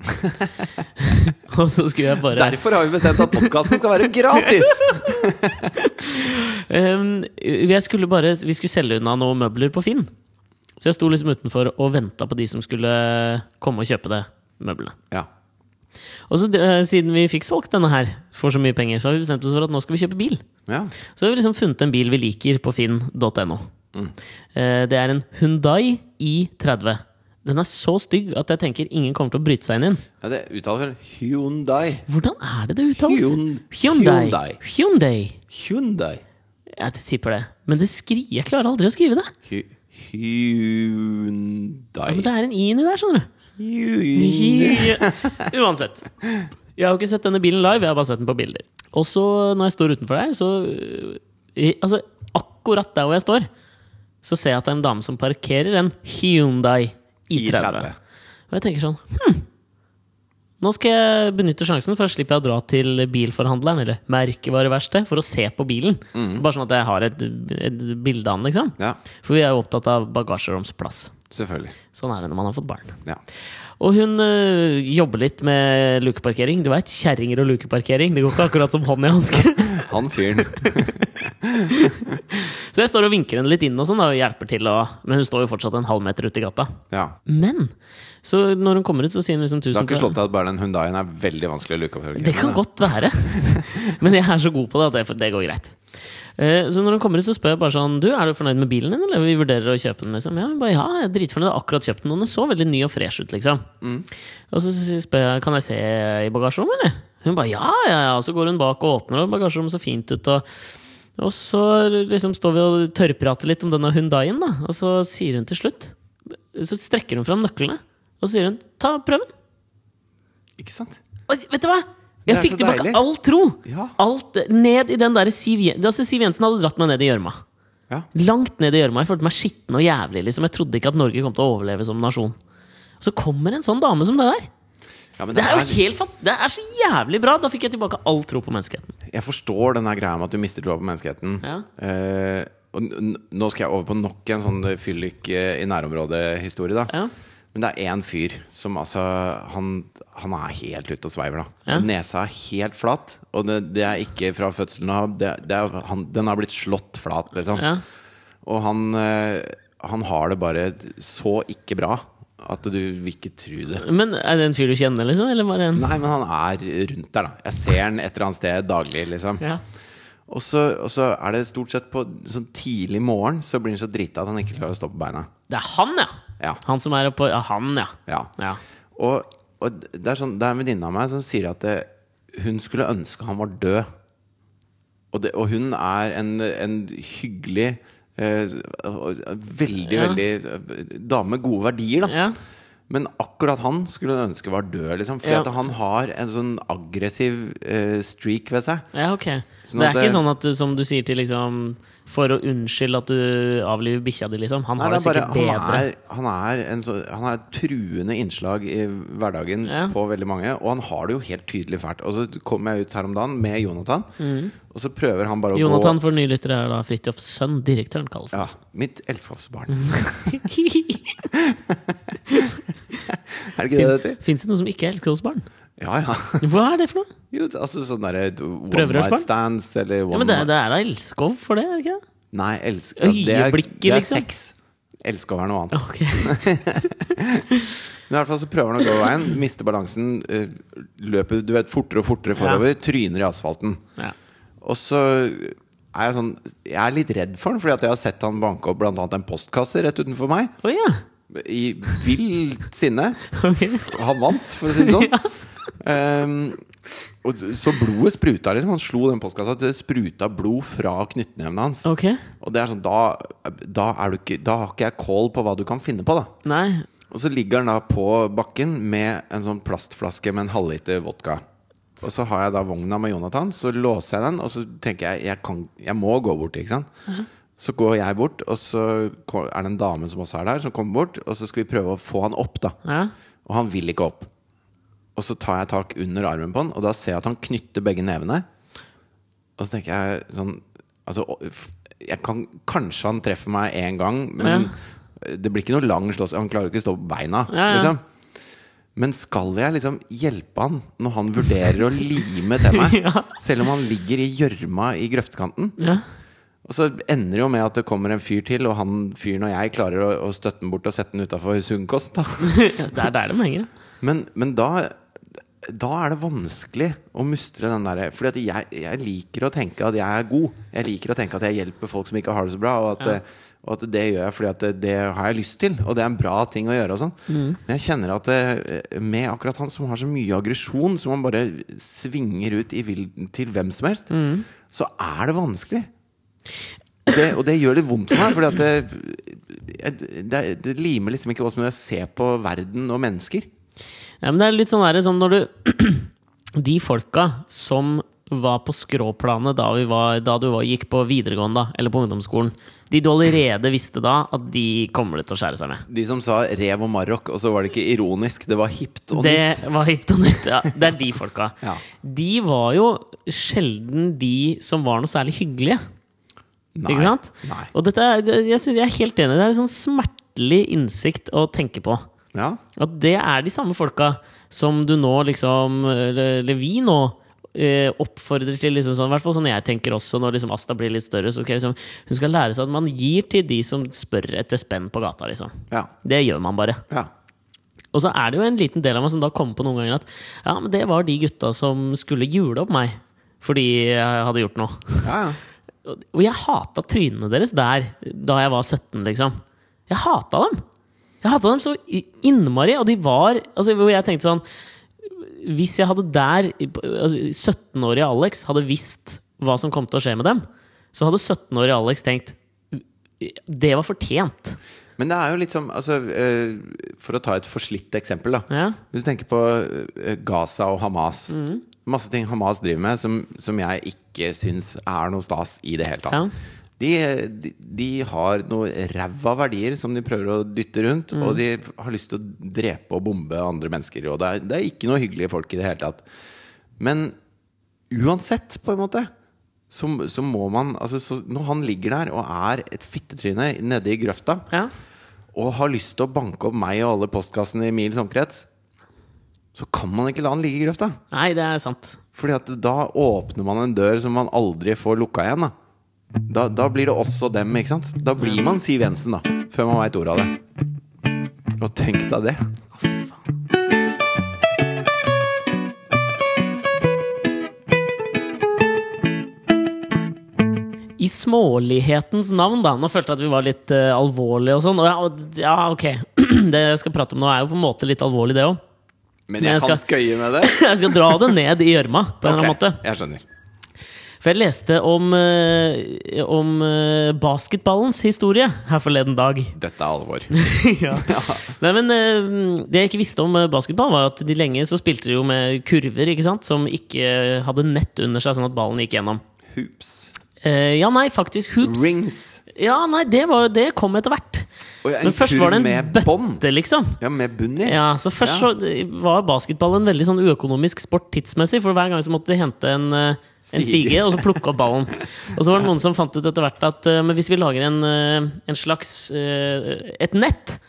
og så skulle jeg bare Derfor har vi bestemt at podkasten skal være gratis! [laughs] Um, jeg skulle bare, vi skulle selge unna noen møbler på Finn. Så jeg sto liksom utenfor og venta på de som skulle komme og kjøpe det møbelet. Ja. Og så eh, siden vi fikk solgt denne her for så mye penger, så har vi bestemt oss for at nå skal vi kjøpe bil. ja. Så har vi liksom funnet en bil vi liker på finn.no. Mm. Det er en Hundai i30. Den er så stygg at jeg tenker ingen kommer til å bryte seg inn ja det uttaler vel Hyundai. Hvordan er det det uttales? Hyun- Hyundai. Hyundai. Hyundai. Hyundai. Jeg tipper det. Men det skri jeg klarer aldri å skrive det. Hy Hyundai. Ja, men det er en i inni der, skjønner du. Hyundai. Uansett. Jeg har jo ikke sett denne bilen live, jeg har bare sett den på bilder. Og så, når jeg står utenfor der, så Altså, akkurat der hvor jeg står, så ser jeg at det er en dame som parkerer en Hyundai i30. I30. Og jeg tenker sånn Hm. Nå skal jeg benytte sjansen, for å slippe jeg å dra til bilforhandleren eller merkevareverkstedet for å se på bilen. Bare sånn at jeg har et, et bilde av den, liksom. Ja, For vi er jo opptatt av bagasjeromsplass. selvfølgelig. Sånn er det når man har fått barn. Ja. Og hun øh, jobber litt med lukeparkering. Du veit, kjerringer og lukeparkering. Det går ikke akkurat som hånd i hanske. [laughs] Han fyren. [laughs] Så jeg står og vinker henne litt inn og sånn, og hjelper til. Og, men hun står jo fortsatt en halv meter ute i gata. Ja. Men så når hun kommer ut, så sier hun liksom Det Du har ikke slått deg at bare den Hundaien er veldig vanskelig å luke opp? Det kan godt være. [laughs] Men jeg er så god på det at det, det går greit. Eh, Så når hun kommer ut, så spør jeg bare sånn Du, er du fornøyd med bilen din, eller vi vurderer å kjøpe den? liksom Ja, hun bare, ja jeg er dritfornøyd, jeg har akkurat kjøpt den, og den så veldig ny og fresh ut, liksom. Og så spør jeg kan jeg se i bagasjerommet, eller? Hun bare ja, ja, ja. Og så går hun bak og åpner, og bagasjerommet så fint ut. Og, og så liksom står vi og tørrprater litt om denne Hundaien, da. Og så sier hun til slutt Så strekker hun fram nøklene, og så sier hun ta prøven. Ikke sant? Og vet du hva? Jeg fikk tilbake deilig. all tro! Ja. Alt ned i den derre Siv altså Siv Jensen hadde dratt meg ned i gjørma. Ja. Langt ned i gjørma. Jeg følte meg skitten og jævlig. Liksom. Jeg trodde ikke at Norge kom til å overleve som nasjon. Så kommer en sånn dame som det der. Ja, men Det er jo helt fant Det er så jævlig bra! Da fikk jeg tilbake all tro på menneskeheten. Jeg forstår den greia med at du mister troa på menneskeheten. Ja. Eh, og nå skal jeg over på nok en sånn fyllik eh, i nærområdet-historie. da Ja. Men det er én fyr som altså Han, han er helt ute og sveiver. da Ja. Nesa er helt flat, og det, det er ikke fra fødselen av. Det, det er, han, den har blitt slått flat, liksom. Ja. Og han, eh, han har det bare så ikke bra at du vil ikke tro det. Men er det en fyr du kjenner, liksom? Eller bare en Nei, men han er rundt der, da. Jeg ser han et eller annet sted daglig, liksom. ja. Og så, og så er det stort sett på sånn tidlig morgen så blir han så drita at han ikke klarer å stå på beina. Det er han, ja! Ja. Han som er oppå Ja, han, ja. ja. ja. Og, og det er, sånn, det er en venninne av meg som sier at det, hun skulle ønske han var død. Og, det, og hun er en, en hyggelig eh, Veldig, Ja. veldig eh, dame med gode verdier, da. ja. Men akkurat han skulle hun ønske var død, liksom. for Ja. at han har en sånn aggressiv eh, streak ved seg. Ja, ok. Sånn det er at ikke sånn at du, som du sier til liksom For å unnskylde at du avliver bikkja di, liksom. Han Nei, har det, det er sikkert bare, bedre. han, er, han, er en så, han er et truende innslag i hverdagen Ja. på veldig mange. Og han har det jo helt tydelig fælt. Og så kom jeg ut her om dagen med Jonathan, og så prøver han bare å Mm. Jonathan gå for nylyttere er da Fridtjofs sønn. Direktøren kalles ja. Mitt elskovsbarn. Mm. [laughs] [laughs] er det ikke det det heter? Fins det noe som ikke er elskovsbarn? Ja, ja. Hva er det for noe? Jo, altså sånn derre one Prøverørsbarn? night stands eller one Ja, men det, det er da elskov for det, er det ikke? det? Nei, elsk... ja, det er, det er liksom. sex. Elskov er noe annet. Ok. [laughs] Men i hvert fall så prøver han å gå veien, mister balansen, eh, løper du vet, fortere og fortere forover, tryner i asfalten. Ja. Og så er jeg sånn Jeg er litt redd for han, fordi at jeg har sett han banke opp annet en postkasse rett utenfor meg. Oh, ja. I vilt sinne. [laughs] Okay. Han vant, for å si det sånn. [laughs] um, og så blodet spruta, liksom. Han slo den postkassa. Det spruta blod fra knyttnevene hans. Ok. Og det er sånn, da, da, er du ikke, da har ikke jeg kål på hva du kan finne på, da. Nei. Og så ligger han da på bakken med en sånn plastflaske med en halvliter vodka. Og så har jeg da vogna med Jonathan, så låser jeg den, og så tenker jeg jeg, kan, jeg må gå bort. ikke sant? Så går jeg bort, og så er det en dame som også er der, som kommer bort. Og så skal vi prøve å få han opp, da. Ja. Og han vil ikke opp. Og så tar jeg tak under armen på han, og da ser jeg at han knytter begge nevene. Og så tenker jeg sånn Altså, jeg kan, kanskje han treffer meg én gang, men det blir ikke noe lang slåss. Han klarer ikke å stå på beina. Ja, ja. Liksom. Men skal jeg liksom hjelpe han når han vurderer å lime til meg? [laughs] Ja. Selv om han ligger i gjørma i grøftekanten? ja. Og så ender det jo med at det kommer en fyr til, og han fyren og jeg klarer å, å støtte den bort og sette den utafor sunnkost, da [laughs] Det er der de henger. Men, men da, da er det vanskelig å mustre den derre Fordi jeg, jeg liker å tenke at jeg er god. Jeg liker å tenke at jeg hjelper folk som ikke har det så bra. Og at, Ja. og at det gjør jeg fordi at det, det har jeg lyst til. Og det er en bra ting å gjøre. og sånn Men jeg kjenner at det, med akkurat han som har så mye aggresjon, som han bare svinger ut i vill, til hvem som helst, så er det vanskelig. Det, og det gjør litt vondt for meg, Fordi at det, det, det limer liksom ikke åssen jeg ser på verden og mennesker. Ja, men det er litt sånn verre sånn når du [clears throat] De folka som var på skråplanet da, vi var, da du var, gikk på videregående, da, eller på ungdomsskolen De du allerede visste da at de kommer til å skjære seg med. De som sa rev og marokk', og så var det ikke ironisk, det var hipt og nytt. Det var hipt og nytt. Ja, det er de folka. [laughs] Ja. De var jo sjelden de som var noe særlig hyggelige. Nei. Ikke sant? Nei. Og dette jeg, synes, jeg er helt enig. Det er en sånn smertelig innsikt å tenke på. Ja. At det er de samme folka som du nå liksom eller vi nå eh, oppfordrer til liksom sånn, i hvert fall sånn jeg tenker også når liksom Asta blir litt større, så skal liksom, hun skal lære seg at man gir til de som spør etter spenn på gata. liksom. Ja. Det gjør man bare. ja. Og så er det jo en liten del av meg som da kommer på noen ganger at ja, men det var de gutta som skulle jule opp meg fordi jeg hadde gjort noe. ja, ja. Og jeg hata trynene deres der da jeg var 17, liksom. Jeg hata dem! Jeg hata dem så innmari, og de var altså, Hvor jeg tenkte sånn Hvis jeg hadde der altså, 17-årige Alex hadde visst hva som kom til å skje med dem, så hadde 17-årige Alex tenkt Det var fortjent. Men det er jo litt som altså, eh, For å ta et forslitt eksempel, da. Ja. Hvis du tenker på eh, Gaza og Hamas. Mm. Masse ting Hamas driver med som, som jeg ikke syns er noe stas i det hele tatt. Ja. De, de, de har noe ræva verdier som de prøver å dytte rundt. Mm. Og de har lyst til å drepe og bombe andre mennesker. Og det er, det er ikke noe hyggelige folk i det hele tatt. Men uansett, på en måte, så, så må man altså, så, Når han ligger der og er et fittetryne nede i grøfta, Ja. og har lyst til å banke opp meg og alle postkassene i mils omkrets, så kan man ikke la den ligge i grøfta. Nei, det er sant. Fordi at da åpner man en dør som man aldri får lukka igjen. Da, da, da blir det oss og dem, ikke sant? Da blir man Siv Jensen, da. Før man veit ordet av det. Og tenk deg det. Å, fy faen. I smålighetens navn, da. Nå følte jeg at vi var litt uh, alvorlige og sånn. Ja, ja, ok. [clears throat] Det jeg skal prate om nå, er jo på en måte litt alvorlig, det òg. Men Men jeg jeg kan skal- skøye med det. [laughs] Jeg skal dra det ned i gjørma, på en eller annen Ok, måte. Jeg skjønner. For jeg leste om, eh, om eh, basketballens historie her forleden dag. Dette er alvor. [laughs] ja. Nei, men eh, Det jeg ikke visste om eh, basketball, var at de lenge så spilte de jo med kurver ikke sant? som ikke hadde nett under seg, sånn at ballen gikk gjennom. Hoops. Eh, ja, nei, faktisk hoops. Rings. Ja, nei, det, var, det kom etter hvert. Og en Men først var det en bøtte, bond. liksom. Ja, med bunn i. Ja, så Først Ja. så var basketball en veldig sånn uøkonomisk sport tidsmessig. For hver gang så måtte de hente en, eh, en Stige. stige [laughs] og så plukke opp ballen. Og så var det noen som fant ut etter hvert at eh, hvis vi lager en, eh, en slags et nett,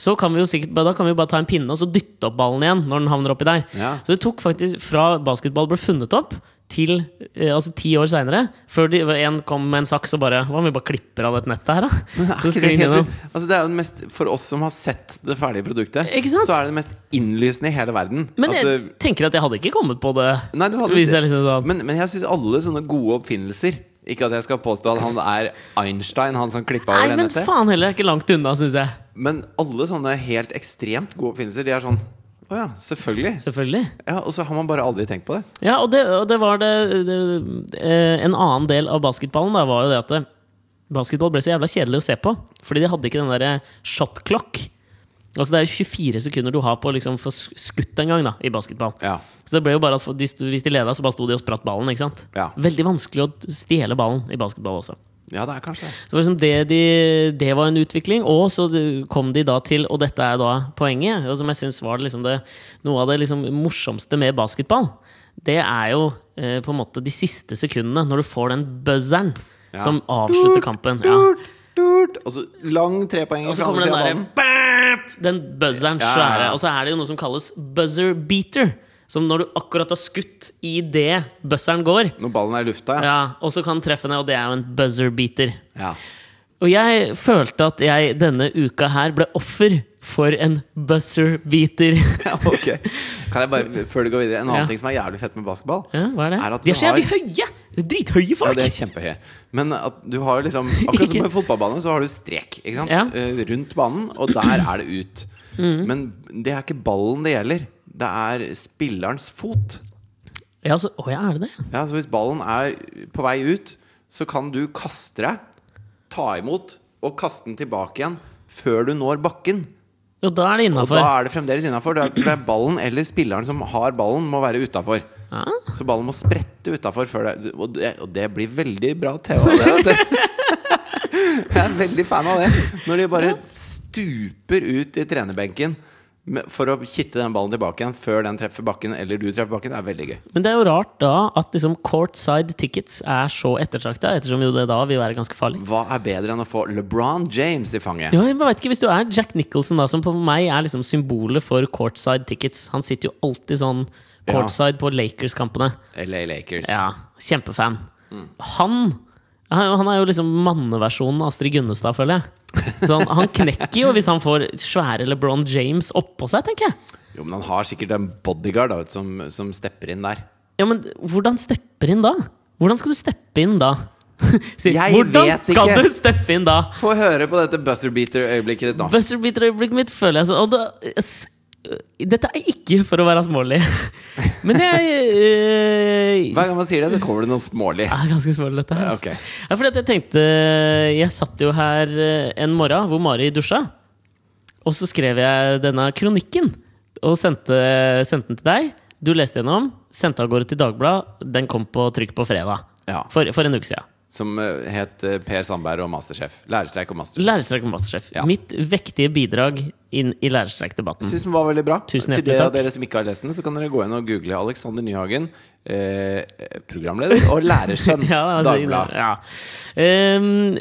så kan vi jo sikkert Da kan vi bare ta en pinne og så dytte opp ballen igjen når den havner oppi der. Ja. Så det tok faktisk fra basketball ble funnet opp, til eh, altså ti år seinere, før de, en kom med en saks og bare Hva om vi bare klipper av dette nettet her, da? [laughs] Det, helt, altså det er jo det mest, For oss som har sett det ferdige produktet, Ikke sant? så er det det mest innlysende i hele verden. Men jeg det, tenker at jeg hadde ikke kommet på det. Nei, du hadde Hvis jeg liksom sånn. men, men jeg syns alle sånne gode oppfinnelser Ikke at jeg skal påstå at han er Einstein, han som klippa over Nei, men faen heller, er ikke langt unna, syns jeg. Men alle sånne helt ekstremt gode oppfinnelser, de er sånn Å ja, selvfølgelig. Selvfølgelig. Ja, Og så har man bare aldri tenkt på det. Ja, og det, og det var det, det eh, En annen del av basketballen da, var jo det at det, basketball ble så jævla kjedelig å se på. Fordi de hadde ikke den derre shot clock. Altså Det er 24 sekunder du har på å liksom få skutt en gang da i basketball. Ja. Så det ble jo bare at de, Hvis de leda, så bare sto de og spratt ballen. ikke sant? Ja. Veldig vanskelig å stjele ballen i basketball også. ja, det er kanskje det. Så liksom det, de, det var en utvikling, og så kom de da til, og dette er da poenget, og som jeg syns var liksom det, noe av det liksom morsomste med basketball, det er jo eh, på en måte de siste sekundene, når du får den buzzeren Ja. som avslutter kampen. Ja. Durt, durt, og så lang trepoenger Og så kommer den derre Den buzzeren svære. Og så er det jo noe som kalles buzzer beater. Som når du akkurat har skutt i det buzzeren går. Når ballen er i lufta, ja. Ja, og så kan den treffe ned, og det er jo en buzzer beater. ja. Og jeg følte at jeg denne uka her ble offer for en buzzer-beater. [laughs] Ja, ok Kan jeg bare, før du går videre En annen Ja. ting som er jævlig fett med basketball Ja, hva er det? Er at De er så jævlig høye! Det er Drithøye Ja, folk! det er kjempehøye Men at du har liksom Akkurat som [laughs] Ikke- på fotballbanen Så har du strek ikke sant? Ja. Mm. Eh, Rundt banen Og der er det ut Men det er ikke ballen det gjelder Det er spillerens fot Ja, så, å, ja, er det det? ja, Så hvis ballen er på vei ut Så kan du kaste deg Ta imot Og kaste den tilbake igjen Før du når bakken Og da er det innafor. da er det fremdeles er, for det er ballen eller spilleren som har ballen Må være utenfor Ah. Så ballen må sprette utenfor før det og, det og det blir veldig bra TV det. [laughs] Jeg er veldig fan av det Når de bare stuper ut i trenerbenken for å kitte den ballen tilbake igjen før den treffer bakken, eller du treffer bakken, er veldig gøy. Men det er jo rart da at liksom courtside tickets er så ettertrakta, ettersom jo det da vil være ganske farlig. Hva er bedre enn å få LeBron James i fanget? Ja, jeg vet ikke, Hvis du er Jack Nicholson, da, som på meg er liksom symbolet for courtside tickets Han sitter jo alltid sånn courtside på Lakers-kampene. LA Lakers. Ja, Kjempefan. Han han han er jo liksom manneversjonen av Astrid Gunnestad, føler jeg. Så han, han knekker jo hvis han får svære LeBron James oppå seg, tenker jeg. Jo, men han har sikkert en bodyguard da, som, som stepper inn der. Ja, men hvordan stepper inn da? Hvordan skal du steppe inn da? [laughs] Sier, Jeg hvordan vet skal du steppe inn da? Få høre på dette buzzer beater-øyeblikket ditt nå. Buzzer beater-øyeblikket mitt føler jeg så da, Dette er ikke for å være smålig, [laughs] men jeg eh, Hver gang man sier det, så kommer det noe smålig. Det er ganske smålig, dette her. Altså. Okay. Ja, fordi jeg tenkte Jeg satt jo her eh, en morgen hvor Mari dusja. Og så skrev jeg denne kronikken og sendte, sendte den til deg. Du leste gjennom, sendte av gårde til Dagbladet. Den kom på trykk på fredag. Ja. For, for en uke siden. Som eh, het eh, Per Sandberg og Masterchef. Lærerstreik og Masterchef. Lærerstreik og masterchef. Ja. Mitt vektige bidrag inn i lærerstreikdebatten. Syns den var veldig bra. Tusen Til hjertelig takk. av dere som ikke har lest den, så kan dere gå inn og google Alexander Nyhagen, eh, programleder og lærersønn. [laughs] Ja, altså, Dagbladet. ja. Um,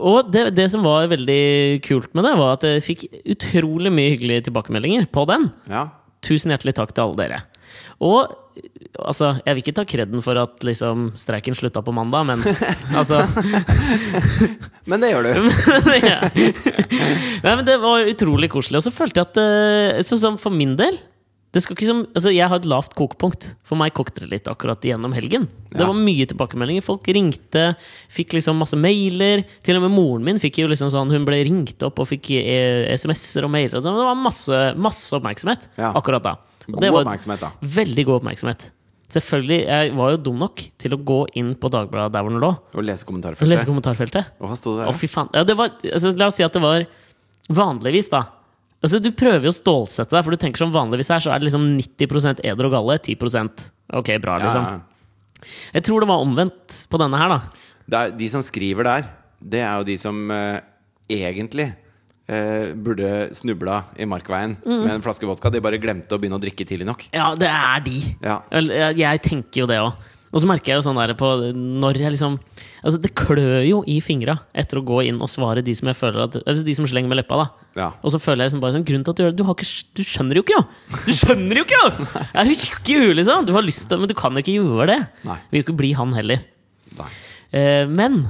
og det, det som var veldig kult med det, var at jeg fikk utrolig mye hyggelige tilbakemeldinger på den. Ja. Tusen hjertelig takk til alle dere. Og altså, jeg vil ikke ta kreden for at liksom streiken slutta på mandag, men altså [laughs] Men det gjør du. [laughs] ja. Nei, men Det var utrolig koselig. Og så følte jeg at Sånn som for min del som, altså Jeg har et lavt kokepunkt. For meg kokte det litt akkurat gjennom helgen. Det Ja. var mye tilbakemeldinger. Folk ringte, fikk liksom masse mailer. Til og med moren min fikk jo liksom sånn Hun ble ringt opp og fikk eh, SMS-er og mailer. Og sånn. det var masse, masse oppmerksomhet Ja. akkurat da. Og God det var oppmerksomhet, da. Veldig god oppmerksomhet. Selvfølgelig, Jeg var jo dum nok til å gå inn på Dagbladet der hvor den lå, Og lese og kommentarfeltet. lese kommentarfeltet. Og hva sto det der? fy faen. Ja, det var, altså, la oss si at det var vanligvis, da. Altså, du prøver jo å stålsette deg, for du tenker som vanligvis her, så er det liksom 90% eder og galle, 10% ok, bra, liksom. ja. Jeg tror det var omvendt på denne her, da. Det er, de som skriver der, det er jo de som uh, egentlig uh, burde snubla i markveien Mm. med en flaske vodka. De bare glemte å begynne å drikke tidlig nok. Ja, det er de. Ja. Jeg, jeg tenker jo det òg. Og så merker jeg jo sånn der på når jeg liksom Altså, det klør jo i fingra etter å gå inn og svare de som jeg føler at Altså de som slenger med leppa, da. Ja. Og så føler jeg liksom bare sånn Grunnen til at du gjør det Du, har ikke, du skjønner jo ikke, jo! Du skjønner jo ikke, jo! [laughs] Er du tjukk i huet, liksom? Du har lyst til Men du kan jo ikke gjøre det. Nei. Vil jo ikke bli han heller. Nei. Eh, men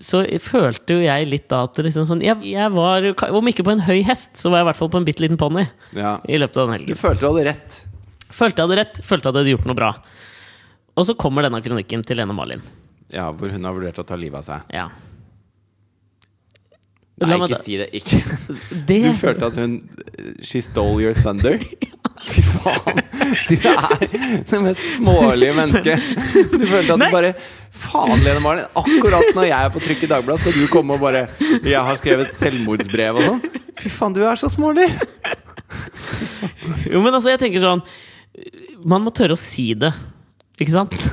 så følte jo jeg litt da at liksom sånn jeg, jeg var Om ikke på en høy hest, så var jeg i hvert fall på en bitte liten ponni Ja. i løpet av den Du helgen. følte du hadde rett. Følte jeg hadde rett, følte jeg hadde gjort noe bra. Og så kommer denne kronikken til Lene Marlin. Ja, hvor hun har vurdert å ta livet av seg. Ja. Nei, ikke si det. Ikke. [laughs] Det, Du følte at hun She stole your thunder? [laughs] Fy faen! Du er det mest smålige mennesket. Du følte at Nei. du bare Faen, Lene Marlin. Akkurat når jeg er på trykk i Dagbladet, skal du komme og bare Jeg har skrevet selvmordsbrev og sånn. Fy faen, du er så smålig! jo, men altså, jeg tenker sånn Man må tørre å si det. Ikke sant? [laughs]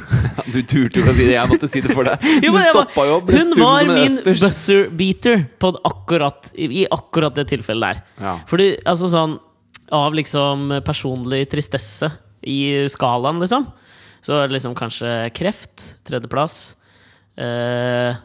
Du turte jo å si det. Jeg måtte si det for deg. [laughs] Jo, Du men jeg stoppa jo ble Hun var min østers. buzzer beater på akkurat, i akkurat det tilfellet der. Ja. Fordi altså sånn Av liksom personlig tristesse i skalaen, liksom, så er det liksom kanskje kreft, tredjeplass. Eh,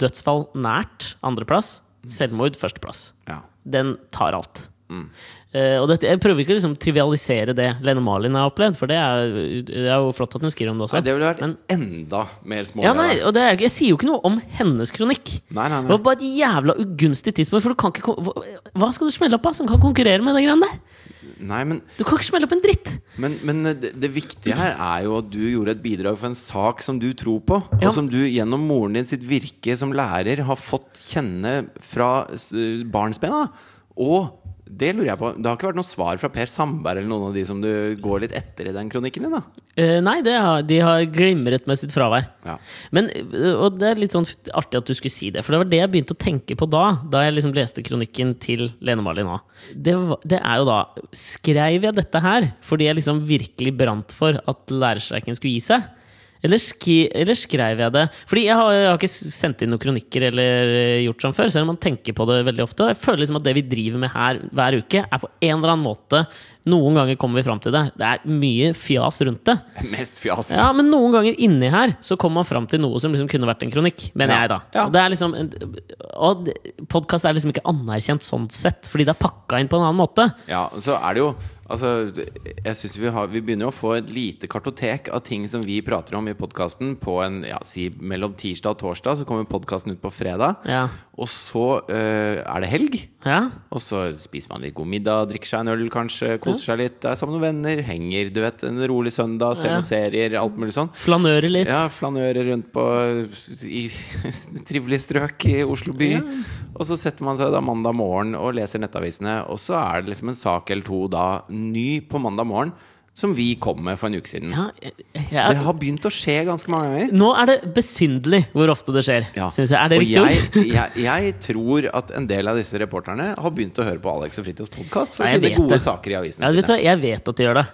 dødsfall nært, andreplass. Selvmord, førsteplass. Ja. Den tar alt. Eh, og dette, jeg prøver ikke å liksom trivialisere det Lene Marlin har opplevd, for det er, det er jo flott at hun skriver om det også. Nei, det ville vært Men- enda mer smålig. ja, nei, og det er, jeg sier jo ikke noe om hennes kronikk. nei, nei, Det var bare et jævla ugunstig tidspunkt, for du kan ikke hva- Hva skal du smelle opp av som kan konkurrere med det greiene der? nei men, Du kan ikke smelle opp en dritt! men, men det, det viktige her er jo at du gjorde et bidrag for en sak som du tror på, Ja. og som du gjennom moren din sitt virke som lærer har fått kjenne fra barnsbena. barnsben av. Og det lurer jeg på Det har ikke vært noe svar fra Per Sandberg eller noen av de som du går litt etter i den kronikken din? da Eh, nei, har, de har glimret med sitt fravær. Ja. Men, eh, og det er litt sånn artig at du skulle si det, for det var det jeg begynte å tenke på da. Da jeg liksom leste kronikken til Lene Marlin nå. Det, det er jo da Skreiv jeg dette her fordi jeg liksom virkelig brant for at lærerstreiken skulle gi seg? Eller, eller skrev jeg det? Fordi jeg har, jeg har ikke sendt inn noen kronikker eller eh, gjort sånn før, selv om man tenker på det veldig ofte. Jeg føler liksom at det vi driver med her hver uke, er på en eller annen måte Noen ganger kommer vi fram til det. Det er mye fjas rundt det. Mest fjas. Ja, Men noen ganger inni her så kommer man fram til noe som liksom kunne vært en kronikk. Mener Ja. jeg, da. Ja. Og det er liksom Og podkast er liksom ikke anerkjent sånn sett, fordi det er pakka inn på en annen måte. Ja, så er det jo Altså, jeg synes vi, har, vi begynner jo å få et lite kartotek av ting som vi prater om i podkasten Ja, si mellom tirsdag og torsdag, så kommer podkasten ut på fredag. Ja. Og så eh, er det helg. Ja. Og så spiser man litt god middag, drikker seg en øl kanskje, koser seg litt, er sammen med venner, henger, du vet, en rolig søndag, ser Ja. noen serier, alt mulig sånn. Flanører litt. Ja, flanører rundt på i [laughs] trivelige strøk i Oslo by. Og så setter man seg da mandag morgen og leser nettavisene, og så er det liksom en sak eller to da ny på mandag morgen som vi kom med for en uke siden. Ja, jeg, Det har begynt å skje ganske mange ganger. nå er det besynderlig hvor ofte det skjer. Ja. Synes jeg. Er det og riktig jeg, ord? [laughs] jeg, jeg tror at en del av disse reporterne har begynt å høre på Alex og Fritjofs podkast for å finne gode det. saker i avisene Ja, sine. Jeg vet at de gjør det.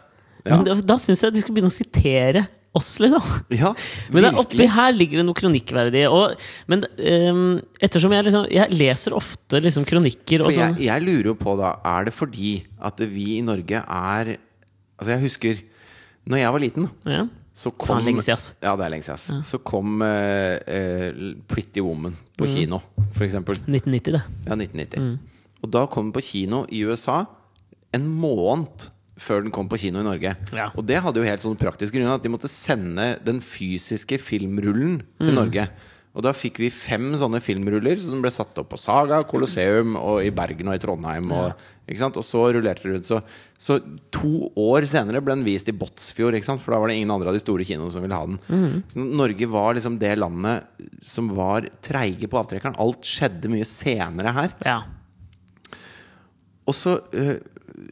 Men da, da syns jeg de skal begynne å sitere oss, liksom. Ja, [laughs] Men det er oppi her ligger det noe kronikkverdig. Og, men um, ettersom jeg liksom Jeg leser ofte liksom kronikker og sånn. jeg, jeg lurer jo på da Er det fordi at vi i Norge er Altså jeg husker Når jeg var liten Ja. Så kom siden. Ja, det er lenge siden Ja. Så kom uh, uh, Pretty Woman på Mm. kino For eksempel 1990, det. Ja, 1990 Mm. Og da kom den på kino i USA En måned før den kom på kino i Norge Ja. Og det hadde jo helt sånn praktisk grunn At de måtte sende den fysiske filmrullen til Mm. Norge og da fikk vi fem sånne filmruller Så den ble satt opp på Saga, Colosseum Og i Bergen og i Trondheim og? Og så rullerte det rundt så, så to år senere ble den vist i Båtsfjord? For da var det ingen andre av de store kinoene som ville ha den Mm. Så Norge var liksom det landet Som var treige på avtrekkeren Alt skjedde mye senere her Ja. og så øh,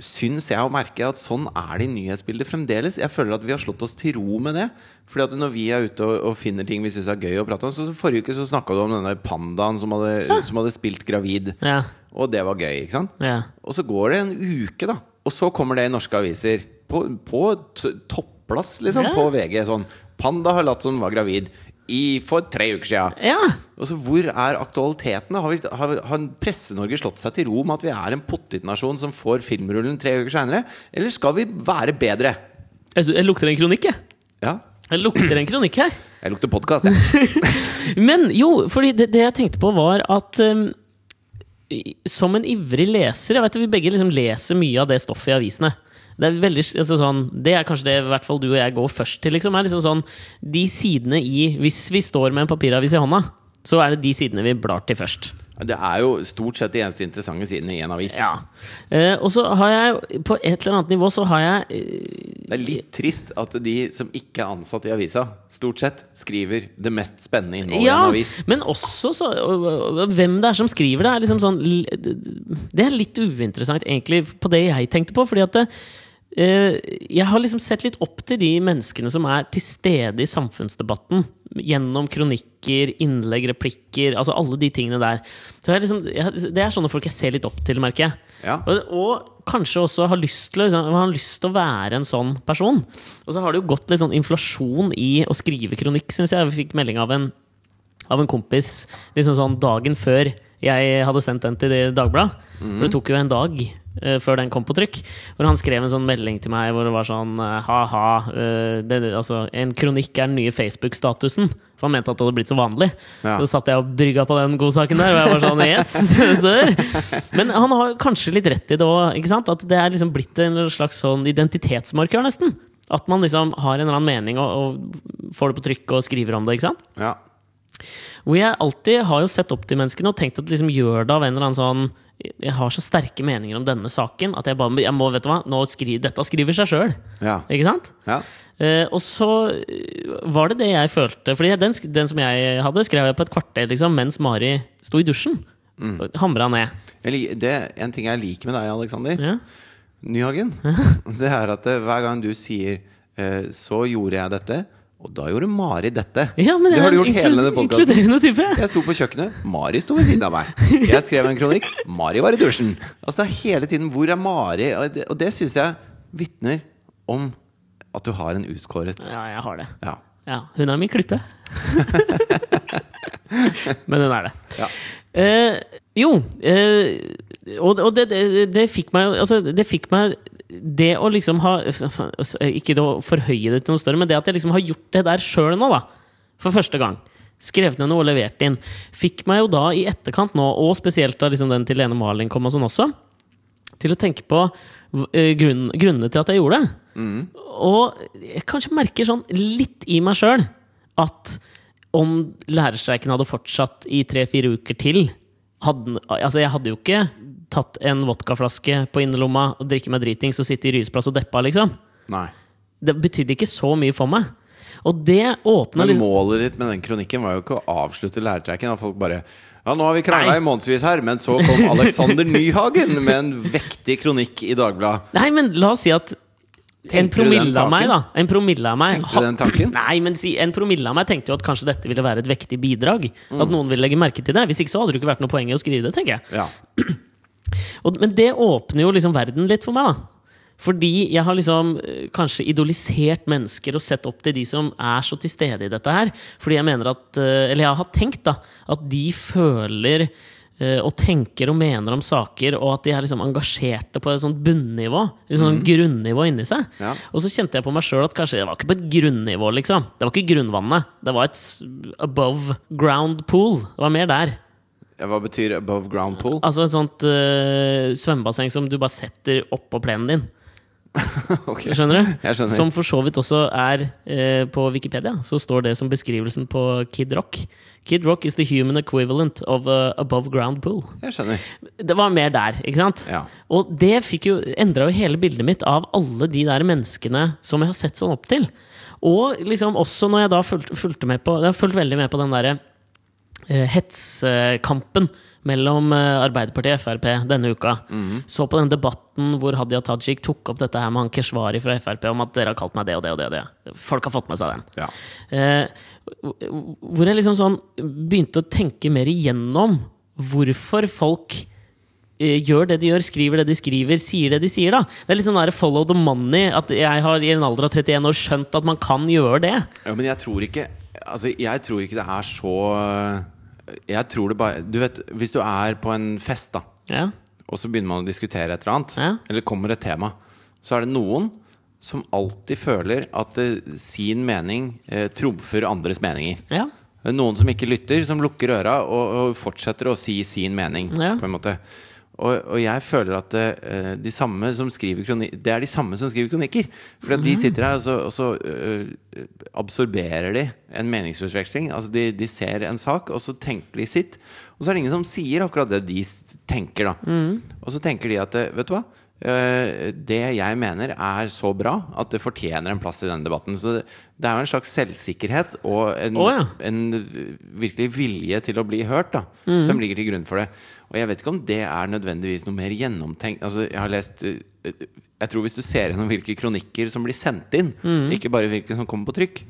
syns jeg å merke at sånn er det i nyhetsbildet fremdeles. Jeg føler at vi har slått oss til ro med det. Fordi at når vi er ute og, og finner ting vi syns er gøy å prate om Så, så Forrige uke så snakka du om denne pandaen som hadde, som hadde spilt gravid. Ja. Og det var gøy, ikke sant? ja. Og så går det en uke, da. Og så kommer det i norske aviser. På, på topplass, liksom. Ja. På VG. Sånn Panda har latt som var gravid i for tre uker siden. ja. Altså, hvor er aktualiteten? da? Har, vi, har, har Presse-Norge slått seg til ro med at vi er en pottitnasjon som får filmrullen tre uker seinere? Eller skal vi være bedre? Jeg, jeg lukter en kronikk, jeg. Ja, Jeg lukter en kronikk her. [clears throat] jeg lukter podkast, jeg. [laughs] Men jo, fordi det, det jeg tenkte på, var at um, som en ivrig leser Jeg vet at Vi begge liksom leser mye av det stoffet i avisene. Det er, veldig, altså sånn, det er kanskje det i hvert fall du og jeg går først til. Liksom, er liksom sånn, de sidene i Hvis vi står med en papiravis i hånda, så er det de sidene vi blar til først. Det er jo stort sett de eneste interessante sidene i en avis. Ja. Eh, og så har jeg på et eller annet nivå så har jeg eh, Det er litt trist at de som ikke er ansatt i avisa, stort sett skriver det mest spennende innholdet i en avis. men også så, og- og- og hvem det er som skriver det, er liksom sånn Det er litt uinteressant, egentlig, på det jeg tenkte på. Fordi at det, jeg har liksom sett litt opp til de menneskene som er til stede i samfunnsdebatten. Gjennom kronikker, innlegg, replikker, altså alle de tingene der. Så jeg liksom, jeg, det er sånne folk jeg ser litt opp til, merker jeg. Ja. Og, og kanskje også har lyst, til, liksom, har lyst til å være en sånn person. Og så har det jo gått litt sånn inflasjon i å skrive kronikk, syns jeg. Vi fikk melding av en, av en kompis liksom sånn dagen før jeg hadde sendt den til Dagbladet. For det tok jo en dag eh, før den kom på trykk. Hvor han skrev en sånn melding til meg hvor det var sånn eh, ha-ha. eh, altså, en kronikk er den nye Facebook-statusen. For han mente at det hadde blitt så vanlig. Ja. Så satt jeg og brygga på den godsaken der, og jeg var sånn yes. [laughs] Men han har kanskje litt rett i det òg, at det er liksom blitt en slags sånn identitetsmarkør, nesten. At man liksom har en eller annen mening og, og får det på trykk og skriver om det. ikke sant? Ja. Hvor jeg alltid har jo sett opp til menneskene og tenkt at liksom gjør det av en eller annen sånn Jeg har så sterke meninger om denne saken at jeg bare jeg må, vet du hva, skriver, Dette skriver seg sjøl. Ja. Ikke sant? ja. Uh, og så eh, var det det jeg følte. Fordi den, den som jeg hadde, skrev jeg på et kvarter liksom, mens Mari sto i dusjen. Mm. Hamra ned. Jeg det, en ting jeg liker med deg, Aleksander Ja. Nyhagen, [laughs] det er at eh, hver gang du sier 'så gjorde jeg dette', og da gjorde Mari dette. Ja, men det har du gjort hele denne podkasten. Jeg sto på kjøkkenet, Mari sto ved siden av meg. Jeg skrev en kronikk, Mari var i dusjen. Altså Det er hele tiden 'hvor er Mari?' Og det, og det syns jeg vitner om at du har en utkåret Ja, jeg har det. Ja. Ja, hun er min klippe. [laughs] Men hun er det. Ja. Eh, jo eh, Og, og det, det, det fikk meg Altså, det fikk meg Det å liksom ha Ikke det å forhøye det til noe større, men det at jeg liksom har gjort det der sjøl nå, da. For første gang. Skrevet ned noe og levert inn. Fikk meg jo da i etterkant nå, og spesielt da liksom den til Lene Marling kom og sånn også, til å tenke på eh, grunn, grunnene til at jeg gjorde det. Og jeg kanskje merker sånn litt i meg sjøl at om lærerstreiken hadde fortsatt i tre-fire uker til hadde, altså Jeg hadde jo ikke tatt en vodkaflaske på innerlomma og drikke meg dritings og sitte i Ryesplass og deppa, liksom. Nei. Det betydde ikke så mye for meg. Og det åpna Men liksom målet ditt med den kronikken var jo ikke å avslutte læretrekken. At folk bare Ja, nå har vi krangla i månedsvis her, men så kom Alexander Nyhagen med en vektig kronikk i Dagbladet. Nei, men la oss si at en promille av meg, da? En promille av meg Tenkte du den tanken? [clears throat] Nei, men si, en promille av meg tenkte jo at kanskje dette ville være et vektig bidrag. Mm. At noen ville legge merke til det. Hvis ikke så hadde det ikke vært noe poeng i å skrive det, tenker jeg. Ja. [clears throat] Og, men det åpner jo liksom verden litt for meg, da. Fordi jeg har liksom eh, kanskje idolisert mennesker og sett opp til de som er så til stede i dette her. Fordi jeg mener at eh, Eller jeg har tenkt, da, at de føler eh, og tenker og mener om saker, og at de er liksom engasjerte på et sånt bunnivå. Et sånt grunnivå inni seg. Ja. Og så kjente jeg på meg sjøl at kanskje det var ikke på et grunnivå, liksom. Det var ikke grunnvannet. Det var et above ground pool. Det var mer der. Hva betyr above ground pool? Altså et sånt uh, svømmebasseng som du bare setter oppå plenen din. [laughs] Ok. Skjønner du? Skjønner. Som for så vidt også er uh, på Wikipedia. Så står det som beskrivelsen på Kid Rock. Kid Rock is the human equivalent of a above ground pool. Jeg skjønner. Det var mer der, ikke sant? Ja. Og det fikk jo, endra jo hele bildet mitt av alle de der menneskene som jeg har sett sånn opp til. Og liksom også når jeg da fulgte, fulgte med på Jeg har fulgt veldig med på den derre eh, hetskampen mellom eh, Arbeiderpartiet og Frp denne uka. Så på den debatten hvor Hadia Tajik tok opp dette her med han Keshvari fra Frp om at dere har kalt meg det og det og det. og det. Folk har fått med seg den. Ja. Eh, hvor jeg liksom sånn begynte å tenke mer igjennom hvorfor folk eh, gjør det de gjør, skriver det de skriver, sier det de sier. da Det er litt sånn der follow the money. At jeg har i en alder av 31 år skjønt at man kan gjøre det. ja, men jeg tror ikke Altså, jeg tror ikke det er så Jeg tror det bare Du vet, hvis du er på en fest, da, Ja, og så begynner man å diskutere et eller annet, Ja. eller kommer et tema, så er det noen som alltid føler at eh, sin mening eh, trumfer andres meninger. ja, Noen som ikke lytter, som lukker øra og, og fortsetter å si sin mening. På en måte og, og jeg føler at eh, de samme som skriver kronikker det er de samme som skriver kronikker. For de sitter her, og så, og så uh, absorberer de en meningsutveksling. Altså de, de ser en sak, og så tenker de sitt. Og så er det ingen som sier akkurat det de tenker, da. Og så tenker de at eh, Vet du hva? Uh, det jeg mener er så bra at det fortjener en plass i denne debatten. Så det, det er jo en slags selvsikkerhet og en, oh, ja. en virkelig vilje til å bli hørt da, som ligger til grunn for det. Og jeg vet ikke om det er nødvendigvis noe mer gjennomtenkt. Altså, jeg har lest eh, Jeg tror hvis du ser gjennom hvilke kronikker som blir sendt inn, ikke bare hvilke som kommer på trykk,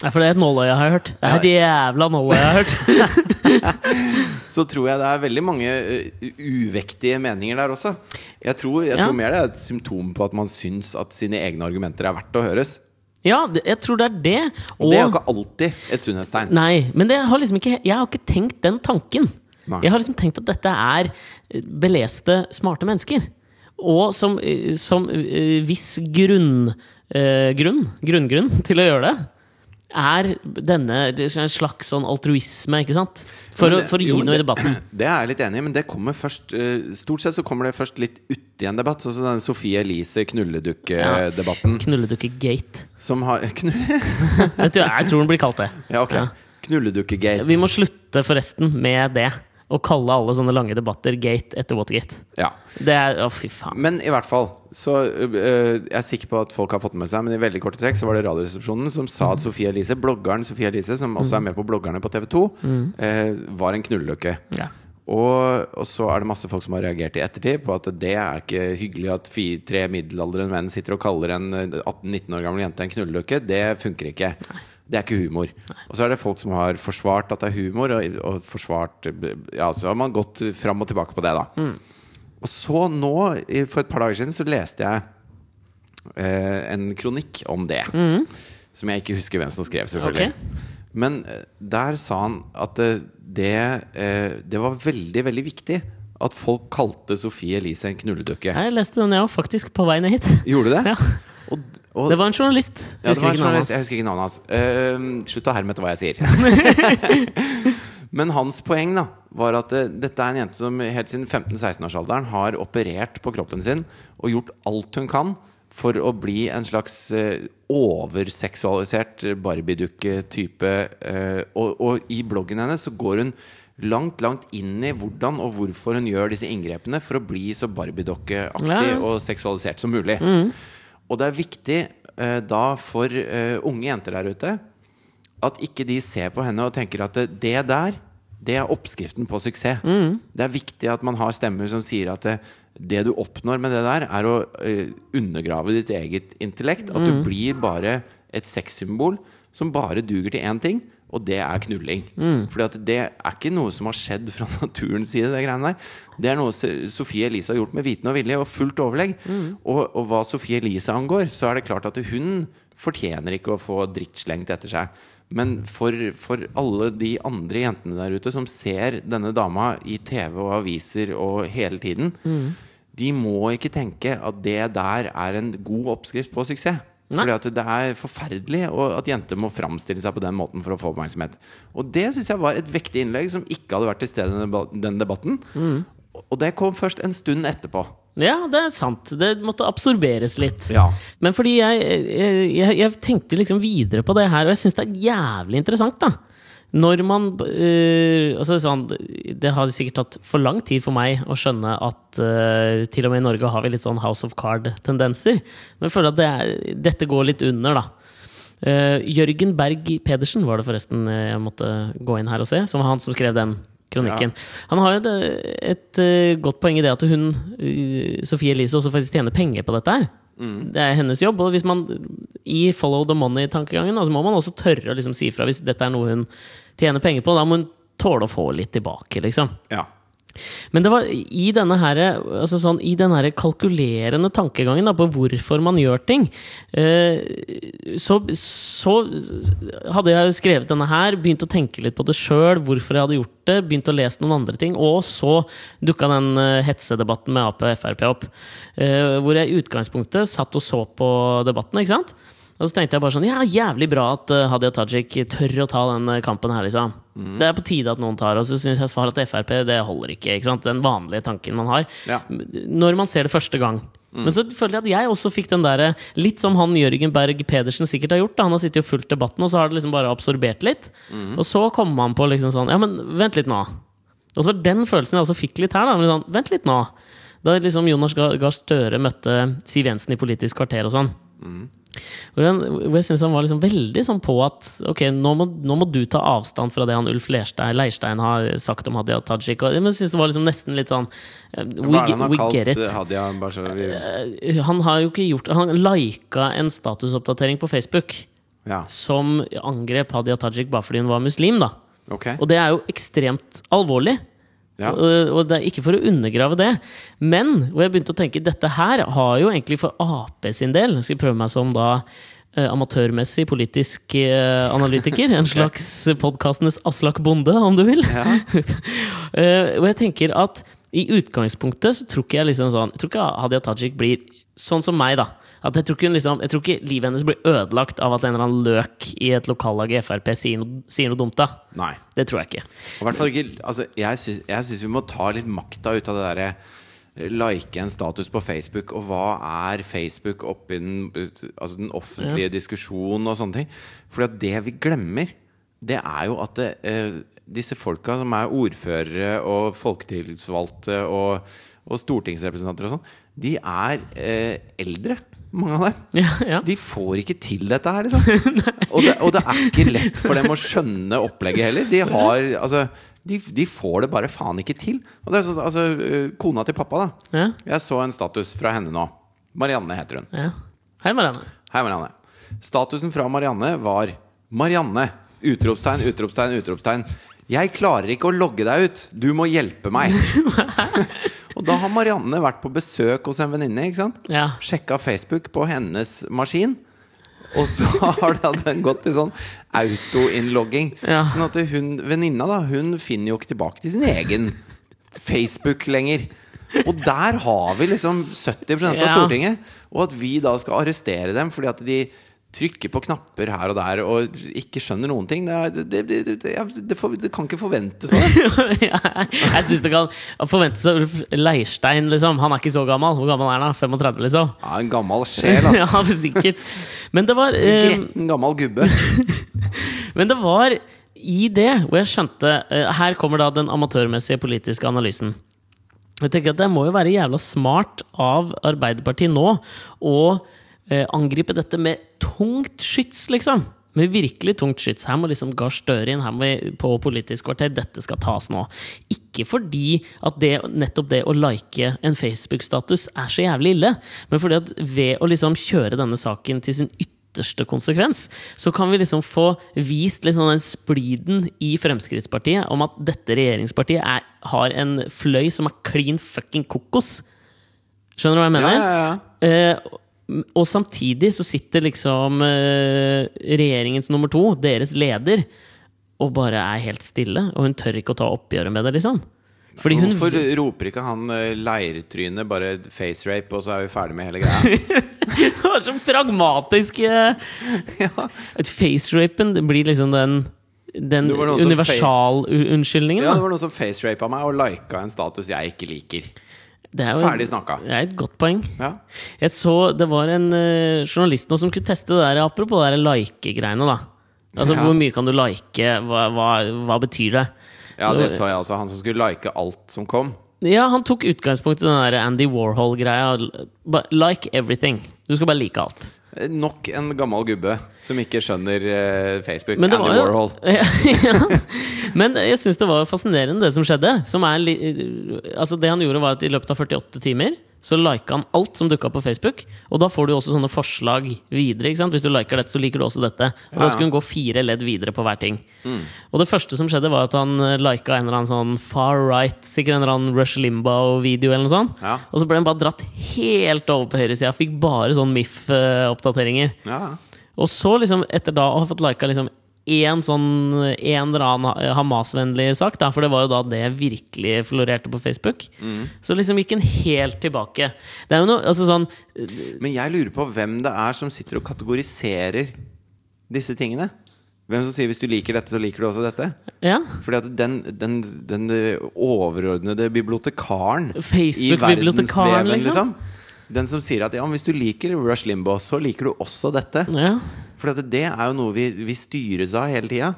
Ja, For det er et nåløye, har jeg hørt. Det er et jævla nåløye, jeg har hørt. [laughs] så tror jeg det er veldig mange eh, uvektige meninger der også. Jeg tror, jeg Ja. tror mer det er et symptom på at man syns at sine egne argumenter er verdt å høres. Ja, jeg tror det er det. Og det er jo ikke alltid et sunnhetstegn. Nei, men det har liksom ikke, jeg har ikke tenkt den tanken. Nei. Jeg har liksom tenkt at dette er eh, beleste, smarte mennesker. Og som, eh, som eh, viss grunn, eh, grunn, grunngrunn [laughs] til å gjøre det, er denne en slags sånn altruisme, ikke sant? For, det, å, for å gi jo, noe i debatten. [clears throat] Det er jeg litt enig i, men det kommer først Stort sett så kommer det først litt uti en debatt. Sånn som denne Sofie Elise knulledukke-debatten. Knulledukke-gate. Som har [laughs] knu, jeg tror den blir kalt det. Ja, ok. Ja. Knulledukke-gate. Vi må slutte forresten med det. Å kalle alle sånne lange debatter gate etter Watergate. Ja. Det er Å, fy faen. Men i hvert fall så øh, Jeg er sikker på at folk har fått med seg Men i veldig korte trekk så var det Radioresepsjonen som sa at Sofie Elise, bloggeren Sofie Elise, som også er med på bloggerne på TV 2, eh, var en knulleløkke. Ja. Og, og så er det masse folk som har reagert i ettertid på at det er ikke hyggelig at fire, tre middelaldrende menn sitter og kaller en eh, 18-19 år gammel jente en knulleløkke. Det funker ikke. Det er ikke humor. Og så er det folk som har forsvart at det er humor, og, og forsvart Ja, så har man gått fram og tilbake på det, da. Og så nå, for et par dager siden, så leste jeg eh, en kronikk om det. Som jeg ikke husker hvem som skrev, selvfølgelig. Men eh, der sa han at eh, det, eh, det var veldig, veldig viktig at folk kalte Sofie Elise en knulledukke. Jeg leste den, jeg òg, faktisk, på vei ned hit. Gjorde du det? [laughs] Ja. Og, og, Det var en journalist. ja, Husker var en journalist. Jeg husker ikke navnet hans. Uh, slutt å herme hva jeg sier. [laughs] Men hans poeng da var at uh, dette er en jente som helt siden 15-16-årsalderen har operert på kroppen sin og gjort alt hun kan for å bli en slags uh, overseksualisert Barbie-dukke-type. Uh, og, og i bloggen hennes så går hun langt, langt inn i hvordan og hvorfor hun gjør disse inngrepene for å bli så Barbie-dokkeaktig Ja, og seksualisert som mulig. Og det er viktig eh, da for eh, unge jenter der ute at ikke de ser på henne og tenker at det, det der, det er oppskriften på suksess. Det er viktig at man har stemmer som sier at det, det du oppnår med det der, er å eh, undergrave ditt eget intellekt. At du blir bare et sexsymbol som bare duger til én ting. Og det er knulling. Fordi at det er ikke noe som har skjedd fra [laughs] naturens side. Det greiene der Det er noe Sofie Elise har gjort med viten og vilje og fullt overlegg. Og, og hva Sofie Elise angår, så er det klart at hun fortjener ikke å få drittslengt etter seg. Men for, for alle de andre jentene der ute som ser denne dama i TV og aviser og hele tiden, de må ikke tenke at det der er en god oppskrift på suksess. Fordi at det er forferdelig at jenter må framstille seg på den måten for å få oppmerksomhet. Og det syns jeg var et vektig innlegg som ikke hadde vært til stede i den debatten. Mm. Og det kom først en stund etterpå. Ja, det er sant. Det måtte absorberes litt. Ja. Men fordi jeg, jeg, jeg, jeg tenkte liksom videre på det her, og jeg syns det er jævlig interessant, da. Når man uh, altså sånn, Det har sikkert tatt for lang tid for meg å skjønne at uh, til og med i Norge har vi litt sånn House of Card-tendenser. Men jeg føler at det er, dette går litt under, da. Uh, Jørgen Berg Pedersen var det forresten jeg måtte gå inn her og se. Som var han som skrev den kronikken. Han har jo et, et godt poeng i det at hun, Sofie Elise, også faktisk tjener penger på dette her. Det er hennes jobb. Og hvis man i follow the money-tankegangen, så altså må man også tørre å liksom si ifra hvis dette er noe hun tjener penger på. Da må hun tåle å få litt tilbake, liksom. ja. Men det var i denne her, altså sånn, i denne her kalkulerende tankegangen da, på hvorfor man gjør ting, eh, så, så hadde jeg skrevet denne her, begynt å tenke litt på det sjøl, hvorfor jeg hadde gjort det, begynt å lese noen andre ting, og så dukka den eh, hetsedebatten med Ap og Frp opp. eh, hvor jeg i utgangspunktet satt og så på debatten, ikke sant? Og så tenkte jeg bare sånn Ja, jævlig bra at eh, Hadia Tajik tør å ta den eh, kampen her, liksom. Det er på tide at noen tar. Og så syns jeg svaret til Frp det holder ikke. ikke sant? Den vanlige tanken man har. Ja. Når man ser det første gang. Men så føler jeg at jeg også fikk den derre Litt som han Jørgen Berg Pedersen sikkert har gjort. Da. Han har sittet og fulgt debatten, og så har det liksom bare absorbert litt. Og så kommer man på liksom sånn Ja, men vent litt nå. Og så var den følelsen jeg også fikk litt her. da, men sånn, Vent litt nå. Da liksom Jonas Gahr Støre møtte Siv Jensen i Politisk kvarter og sånn. Hvor, han, hvor jeg synes han var liksom veldig sånn på at Ok, nå må, nå må du ta avstand fra det han Ulf Leirstein, Leirstein har sagt om Hadia Tajik. Og, men jeg synes det var liksom nesten litt sånn eh, We, Hva er det han har kalt eh, Hadia? Eh, Han har jo ikke gjort Han lika en statusoppdatering på Facebook ja, som angrep Hadia Tajik bare fordi hun var muslim, da. okay. Og det er jo ekstremt alvorlig. Ja. Og, og det er ikke for å undergrave det. Men hvor jeg begynte å tenke dette her har jo egentlig for Ap sin del Jeg prøve meg som da eh, amatørmessig politisk eh, analytiker. En [laughs] slags podkastenes Aslak Bonde, om du vil. [laughs] Eh, og jeg tenker at i utgangspunktet så tror ikke jeg liksom sånn Jeg tror ikke Hadia Tajik blir sånn som meg, da. At jeg, tror liksom, jeg tror ikke livet hennes blir ødelagt av at en eller annen løk i et lokallag i Frp sier noe, sier noe dumt. da Nei. Det tror jeg ikke. Ikke altså, Jeg syns vi må ta litt makta ut av det derre like en status på Facebook, og hva er Facebook oppi den, altså den offentlige diskusjonen og sånne ting? For det vi glemmer, det er jo at det, eh, disse folka som er ordførere og folketillitsvalgte og, og stortingsrepresentanter og sånn, de er eh, eldre. Mange av dem. Ja, ja. De får ikke til dette her, liksom. [laughs] og, det, og det er ikke lett for dem å skjønne opplegget heller. De har Altså de, de får det bare faen ikke til. Er sånn, altså, øh, Kona til pappa, da. Ja, Jeg så en status fra henne nå. Marianne heter hun. ja. Hei, Marianne. Hei, Marianne. Statusen fra Marianne var Marianne! Utropstegn, utropstegn, utropstegn. Jeg klarer ikke å logge deg ut! Du må hjelpe meg! [laughs] og da har Marianne vært på besøk hos en venninne. ikke sant? Ja. Sjekka Facebook på hennes maskin. Og så [laughs] har den gått til sånn autoinnlogging. Ja. Sånn at hun, venninna da, hun finner jo ikke tilbake til sin egen Facebook lenger. Og der har vi liksom 70% av. Stortinget. Og at vi da skal arrestere dem fordi at de trykker på knapper her og der og ikke skjønner noen ting. Det, det, det, det, det kan ikke forventes av [laughs] deg. jeg syns det kan forventes av Ulf Leirstein, liksom. Han er ikke så gammel. Hvor gammel er han? da? 35, liksom? Ja, en gammel sjel, altså. [laughs] ja, sikkert. Men det var eh, Gretten gammel gubbe. [laughs] Men det var i det hvor jeg skjønte eh, Her kommer da den amatørmessige politiske analysen. Jeg tenker at Det må jo være jævla smart av Arbeiderpartiet nå å angripe dette med tungt skyts, liksom. Med virkelig tungt skyts. Her må liksom Gahr Støre inn her må vi på Politisk kvarter. Dette skal tas nå. Ikke fordi at det, nettopp det å like en Facebook-status er så jævlig ille, men fordi at ved å liksom kjøre denne saken til sin ytterste konsekvens, så kan vi liksom få vist sånn den spliden i Fremskrittspartiet om at dette regjeringspartiet er, har en fløy som er klin fucking kokos. Skjønner du hva jeg mener? Ja, ja, ja. Eh, og samtidig så sitter liksom eh, regjeringens nummer to, deres leder, og bare er helt stille. Og hun tør ikke å ta oppgjøret med det, liksom. Hun Hvorfor roper ikke han eh, leirtrynet bare face rape, og så er vi ferdig med hele greia? [laughs] Det var så pragmatisk eh, [laughs] ja. Face-rapen blir liksom den den universal-unnskyldningen? universalunnskyldningen. ja, det var noen som facerapa meg og lika en status jeg ikke liker. Det er jo Ferdig snakka. Det er et godt poeng. Ja. Jeg så det var en uh, journalist nå som kunne teste det der, apropos det der like-greiene, da. Altså, Ja. Hvor mye kan du like? Hva, hva, hva betyr det? ja, det så jeg også. Han som skulle like alt som kom. Ja, han tok utgangspunkt i den der Andy Warhol-greia. Like everything. Du skal bare like alt. Eh, Nok en gammel gubbe som ikke skjønner eh, Facebook. Andy var jo- Warhol. [laughs] ja. Men jeg syns det var fascinerende, det som skjedde. Som er altså det han gjorde, var at i løpet av 48 timer så liker han alt som dukka på Facebook. Og da får du også sånne forslag videre. Hvis du liker dette, så liker du også dette. Og da skulle hun gå fire ledd videre på hver ting. Og det første som skjedde, var at han eh, lika en eller annen sånn far right, sikkert en eller annen Rush Limbaugh-video eller noe sånt. Ja. Og så ble han bare dratt helt over på høyresida. Fikk bare sånn MIF-oppdateringer. Ja. Og så, liksom, etter da å ha fått lika liksom én sånn en eller annen Hamas-vennlig sak, da, for det var jo da det virkelig florerte på Facebook, så liksom gikk en helt tilbake. Det er jo noe altså sånn Men jeg lurer på hvem det er som sitter og kategoriserer disse tingene. Hvem som sier 'hvis du liker dette, så liker du også dette'? Ja. Fordi at den, den, den overordnede bibliotekaren i Facebook-bibliotekaren, verdensveven, liksom. Den som sier at ja, hvis du liker Rush Limbaugh, så liker du også dette. ja. For at det er jo noe vi, vi styres av hele tida.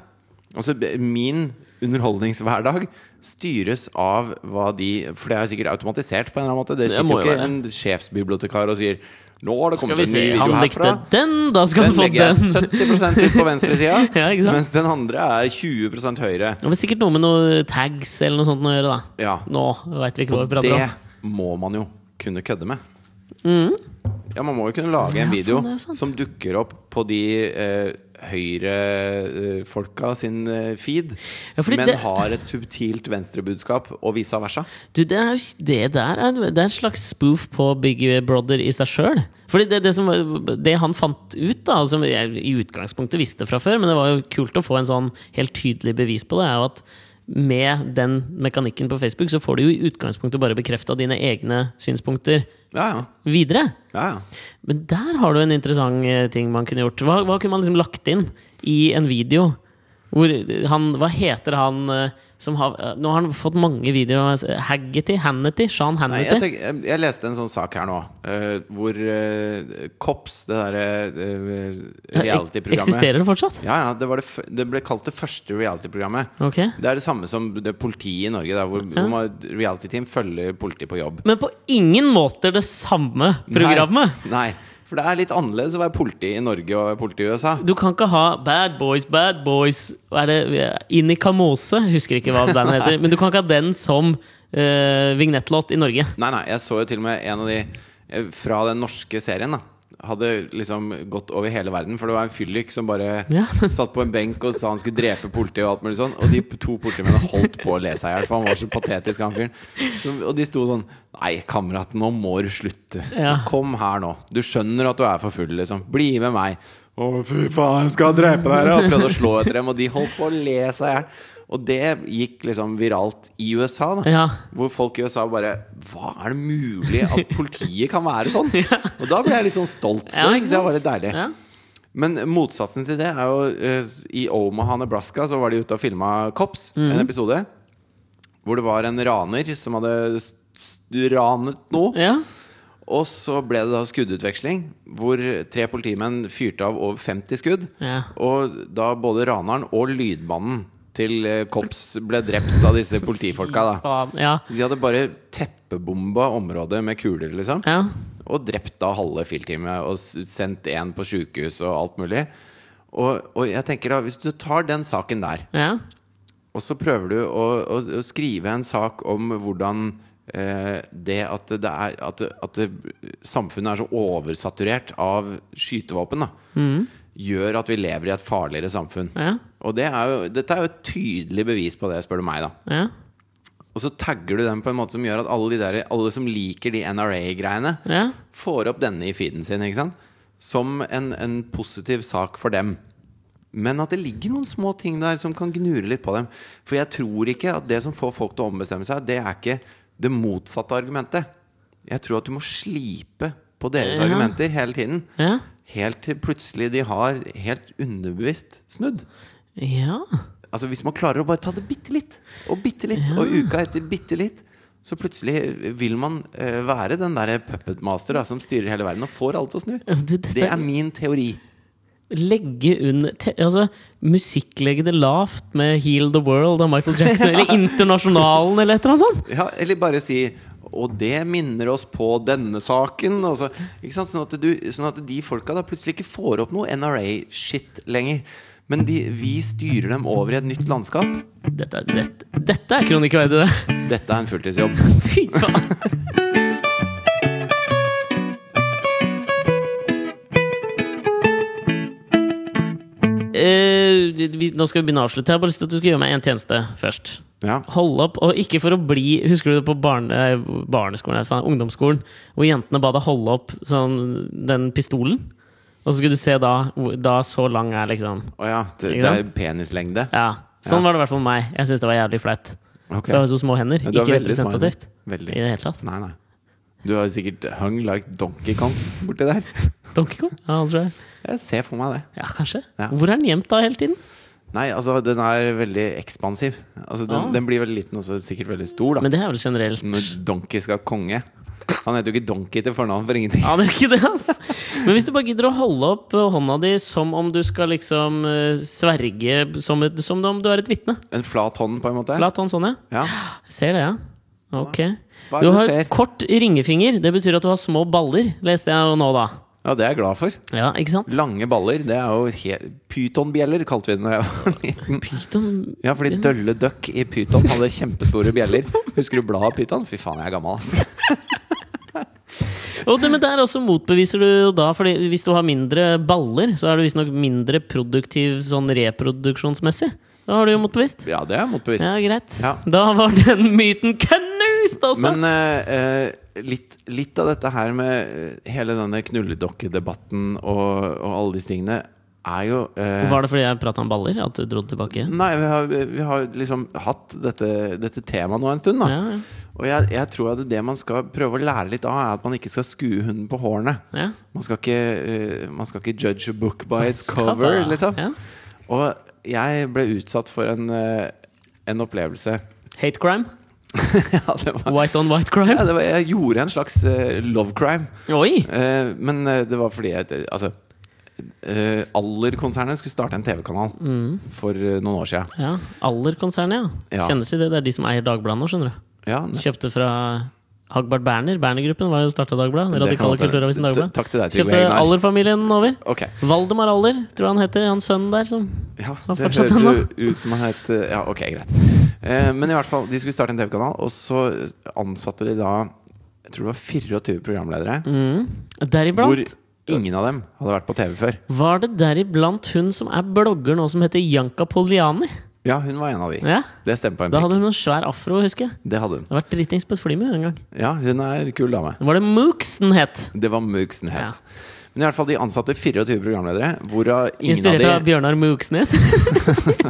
Altså, min underholdningshverdag styres av hva de For det er sikkert automatisert på en eller annen måte. Det sitter det jo jo ikke være. en sjefsbibliotekar og sier 'Nå har det kommet en ny video han likte herfra'. den, da skal Den få legger jeg den! 70 ut på venstresida, [laughs] Ja, mens den andre er 20% høyre. Det var sikkert noe med noen tags eller noe sånt å gjøre, da. Ja, Nå veit vi ikke hva Og vi prater det må man jo kunne kødde med. Ja, Man må jo kunne lage en Ja, video sant. som dukker opp på de eh, høyrefolka sin eh, feed, Ja, men det- har et subtilt venstrebudskap og vice versa. Du, det, er, det der er, det er en slags spoof på Big Brother i seg sjøl. Fordi det, det, som, det han fant ut, da, som jeg i utgangspunktet visste fra før, men det var jo kult å få en sånn helt tydelig bevis på det, er jo at med den mekanikken på Facebook, så får du jo i utgangspunktet bare bekrefta dine egne synspunkter Ja, ja. videre. ja, ja. Men der har du en interessant eh, ting man kunne gjort. Hva, hva kunne man liksom lagt inn i en video? Hvor han, hva heter han eh, har eh, Nå har han fått mange videoer. av Haggerty? Hannity? Sean Nei, Hannity? jeg, tenk, jeg, jeg leste en sånn sak her nå, uh, hvor uh, Kops, det derre uh, reality-programmet Eksisterer det fortsatt? Ja, ja, det, var det, det ble kalt det første reality-programmet. Okay. Det er det samme som det politiet i Norge, der, hvor, hvor reality-team følger politiet på jobb. Men på ingen måte det samme programmet! Nei, nei, for det er litt annerledes å være politi i Norge og være politi i USA. Du kan ikke ha Bad Boys, Bad Boys er det? Inni Kamose? Husker ikke hva bandet heter. Men du kan ikke ha den som uh, vignettlåt i Norge. Nei, nei, jeg så jo til og med en av de eh, fra den norske serien, da. Hadde liksom gått over hele verden, for det var en fyllik som bare Ja. [laughs] satt på en benk og sa han skulle drepe politiet og alt mulig sånn. Og de to politimennene holdt på å le seg i hjel, for han var så patetisk, han fyren. Og de sto sånn Nei, kamerat, nå må du slutte. Ja. Kom her nå. Du skjønner at du er for full, liksom. Bli med meg. Å, fy faen, jeg skal drepe dere! Og [laughs] prøvde å slå etter dem, og de holdt på å le seg i hjel. Og det gikk liksom viralt i USA, da. Ja. Hvor folk i USA bare Hva er det mulig at politiet kan være sånn? [laughs] Og da ble jeg litt sånn stolt. Ja, det syns jeg var litt deilig. Ja. Men motsatsen til det er jo eh, I Omaha, Nebraska, så var de ute og filma Cops, Mm. en episode. Hvor det var en raner som hadde ranet noe. ja. Og så ble det da skuddutveksling, hvor tre politimenn fyrte av over 50 skudd. Ja. Og da både raneren og lydmannen til Kops ble drept av disse politifolka. da [laughs] Ja. De hadde bare teppebomba området med kuler, liksom. ja. Og drept da halve filteamet og sendt en på sjukehus og alt mulig. Og, og jeg tenker da, hvis du tar den saken der, Ja. og så prøver du å, å, å skrive en sak om hvordan eh, det at, det er, at, at det, samfunnet er så oversaturert av skytevåpen, da, gjør at vi lever i et farligere samfunn. Ja. Og det er jo, dette er jo et tydelig bevis på det, spør du meg. da Ja. Og så tagger du dem på en måte som gjør at alle, de der, alle som liker de NRA-greiene, Ja. får opp denne i feeden sin. ikke sant? Som en, en positiv sak for dem. Men at det ligger noen små ting der som kan gnure litt på dem. For jeg tror ikke at det som får folk til å ombestemme seg, det er ikke det motsatte argumentet. Jeg tror at du må slipe på deres Ja. argumenter hele tiden. Ja. Helt til plutselig de har helt underbevisst snudd. Ja. Altså Hvis man klarer å bare ta det bitte litt, og bitte litt, og uka etter bitte litt, så plutselig vil man uh, være den der puppet master da, som styrer hele verden og får alle til å snu. Du, dette Det er min teori. Legge under te, Altså, musikklegge det lavt med 'Heal the World' av Michael Jackson, eller [laughs] 'Internasjonalen', eller et eller annet sånt. Ja, eller bare si og det minner oss på denne saken. Så? Sånn, at du, sånn at de folka da plutselig ikke får opp noe NRA-shit lenger. Men de, vi styrer dem over i et nytt landskap. Dette, er- dette, dette er kronikkverdig, det. Dette er en fulltidsjobb. [laughs] Fy faen. Eh, vi, nå skal vi begynne å avslutte. Jeg har bare lyst til at du skal gjøre meg en tjeneste først. Ja. Hold opp, og ikke for å bli Husker du det på barne, barneskolen, eller faen, ungdomsskolen, hvor jentene ba deg holde opp sånn, den pistolen? Og så skulle du se da Da så lang er liksom Å ja. Det, det er penislengde. Ja. Sånn Ja. var det i hvert fall med meg. Jeg syntes det var jævlig flaut. Okay. For jeg har så små hender. Ja, ikke veldig representativt Veldig. i det hele tatt. Nei, nei. Du har sikkert hung like Donkey Kong borti der. [laughs] Donkey Kong? Ja, han tror jeg. Jeg ser for meg det. Ja, kanskje. Ja. Hvor er den gjemt da hele tiden? Nei, altså, den er veldig ekspansiv. Altså, den, Ah. den blir veldig liten og sikkert veldig stor, da. Men det er vel generelt Når Donkey skal konge. Han heter jo ikke Donkey til fornavn for ingenting. Han er ikke det, ass. Men hvis du bare gidder å holde opp eh, hånda di som om du skal liksom eh, sverge Som, et, som om du er et vitne. En flat hånd, på en måte. Flat hånd sånn, ja. Ja. Jeg ser det, ja. Ok. Du har kort ringefinger. Det betyr at du har små baller, leste jeg jo nå, da. ja, det er jeg glad for. Ja, ikke sant? Lange baller. Det er jo pytonbjeller, kalte vi det da jeg var [laughs] liten. Python... Ja, fordi Dølle Duck i Pyton hadde kjempestore bjeller. Husker du bladet Pyton? Fy faen, jeg er gammel, ass. [laughs] Og det, men der også motbeviser du jo da, Fordi hvis du har mindre baller, så er du visstnok mindre produktiv sånn reproduksjonsmessig. Da har du jo motbevist. Ja, det er motbevist. Ja, greit. Ja. Da var den myten knust, altså! Men eh, eh, litt, litt av dette her med eh, hele denne knulledokkedebatten og, og alle disse tingene er jo eh, Var det fordi jeg prata om baller? At du dro tilbake? Nei, vi har, vi har liksom hatt dette, dette temaet nå en stund. Ja, ja. Og jeg, jeg tror at det man skal prøve å lære litt av, er at man ikke skal skue hunden på hårene. ja. Man skal ikke, uh, man skal ikke judge a book by its cover, liksom. Ja. Og jeg ble utsatt for en, uh, en opplevelse Hate crime? [laughs] ja, det var, White on white crime? ja, det var, Jeg gjorde en slags uh, love crime. Oi! Uh, men uh, det var fordi jeg Altså eh, Aller-konsernet skulle starte en TV-kanal for uh, noen år siden. Ja, Aller-konsernet, ja. Ja. Kjenner til det. Det er de som eier Dagbladet nå, skjønner du. Ja, Kjøpte fra Hagbart Berner. Berner-gruppen var jo starta Dagbladet. Radikale kulturavisen Dagbladet. Takk til deg, Kjøpte. Aller-familien over. Okay. Valdemar Aller, tror jeg han heter. Han sønnen der som Ja, Hva det høres jo ut som han het eh, Ja, ok, greit. Eh, men i hvert fall, de skulle starte en TV-kanal, og så ansatte de da Jeg tror det var 24 programledere. mm. Deriblant ingen av dem hadde vært på TV før. var det deriblant hun som er blogger nå, som heter Janka Poliani. Ja, hun var en av de. Ja, Det stemmer på en Da hadde hun en svær afro, husker jeg. Det hadde hun. Det vært dritings på et fly med en gang. Ja, hun er en kul dame. Var det Mooks den het? Det var Mooks den het. Ja. Men i hvert fall de ansatte 24 programledere, hvorav ingen, Inspirert av av Bjørnar Mooksnes.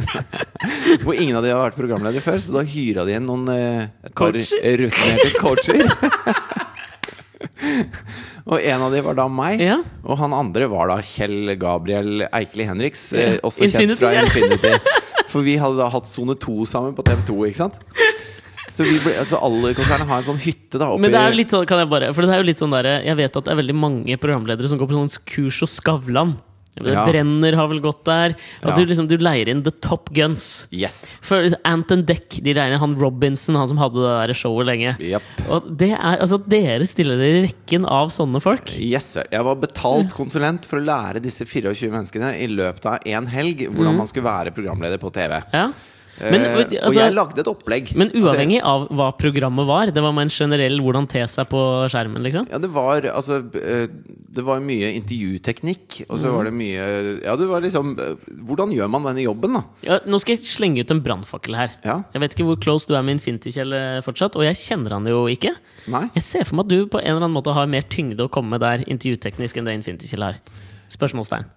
[laughs] hvor ingen av de har vært programledere før, så da hyra de inn noen eh, et par Coacher. rutinerte coacher. [laughs] [laughs] og en av de var da meg. Ja. Og han andre var da Kjell Gabriel Eikeli Henriks, Ja. eh, også kjent Infinity fra Kjell. Infinity. For vi hadde da hatt Sone 2 sammen på TV2, ikke sant? Så vi ble, altså alle konsernene har en sånn hytte da oppi Men det er jo litt sånn, kan jeg bare For det er jo litt sånn der, Jeg vet at det er veldig mange programledere som går på sånn kurs hos Skavlan. Ja. Brenner har vel gått der. At Ja. du liksom du leier inn the top guns. Yes. For Anton Deck, de regner han Robinson, han som hadde det der showet lenge. Japp. Og det er, altså Dere stiller i rekken av sånne folk. Yes, sir. Jeg var betalt konsulent for å lære disse 24 menneskene i løpet av en helg hvordan man skulle være programleder på TV. Ja. Men, altså, og altså, jeg lagde et opplegg. men Altså, uavhengig av hva programmet var, det var med en generell hvordan te seg på skjermen, liksom? ja, det var altså eh, Det var mye intervjuteknikk, og så var det mye Ja, det var liksom eh, Hvordan gjør man denne jobben, da? Ja, nå skal jeg slenge ut en brannfakkel her. Ja. Jeg vet ikke hvor close du er med Infinity-Kjell fortsatt, og jeg kjenner han jo ikke. Nei? Jeg ser for meg at du på en eller annen måte har mer tyngde å komme med der intervjuteknisk enn det Infinity-Kjell har. Spørsmålstegn.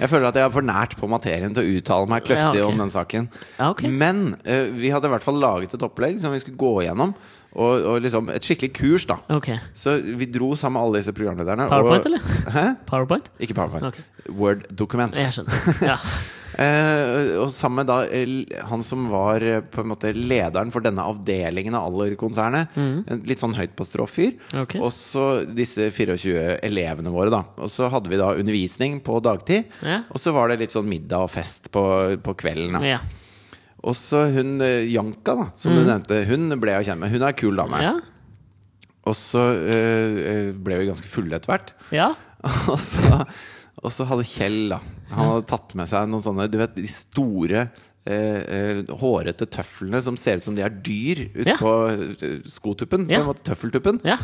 Jeg føler at jeg er for nært på materien til å uttale meg kløktig Ja, okay. om den saken. Ja, okay. Men uh, vi hadde i hvert fall laget et opplegg som vi skulle gå gjennom. Og, og liksom et skikkelig kurs, da. Okay. Så vi dro sammen med alle disse programlederne. PowerPoint, og, eller? Hæ? PowerPoint? Ikke PowerPoint. Ok. Word-dokument. Jeg skjønner. Ja. [laughs] Eh, og sammen med da han som var eh, på en måte lederen for denne avdelingen av Aller-konsernet. Mm. litt sånn høyt på strå-fyr. Okay. Og så disse 24 elevene våre, da. Og så hadde vi da undervisning på dagtid. Ja. Og så var det litt sånn middag og fest på, på kvelden. Da. ja. Og så hun eh, Janka, da, som du nevnte, hun ble jeg kjent med. Hun er kul dame. Mm. Ja. Og så ble vi ganske fulle etter hvert. ja. [laughs] Og så, og så hadde Kjell da Han hadde tatt med seg noen sånne Du vet de store eh, eh, hårete tøflene som ser ut som de er dyr Ja. utpå ja. skotuppen. På en måte Tøffeltuppen. ja.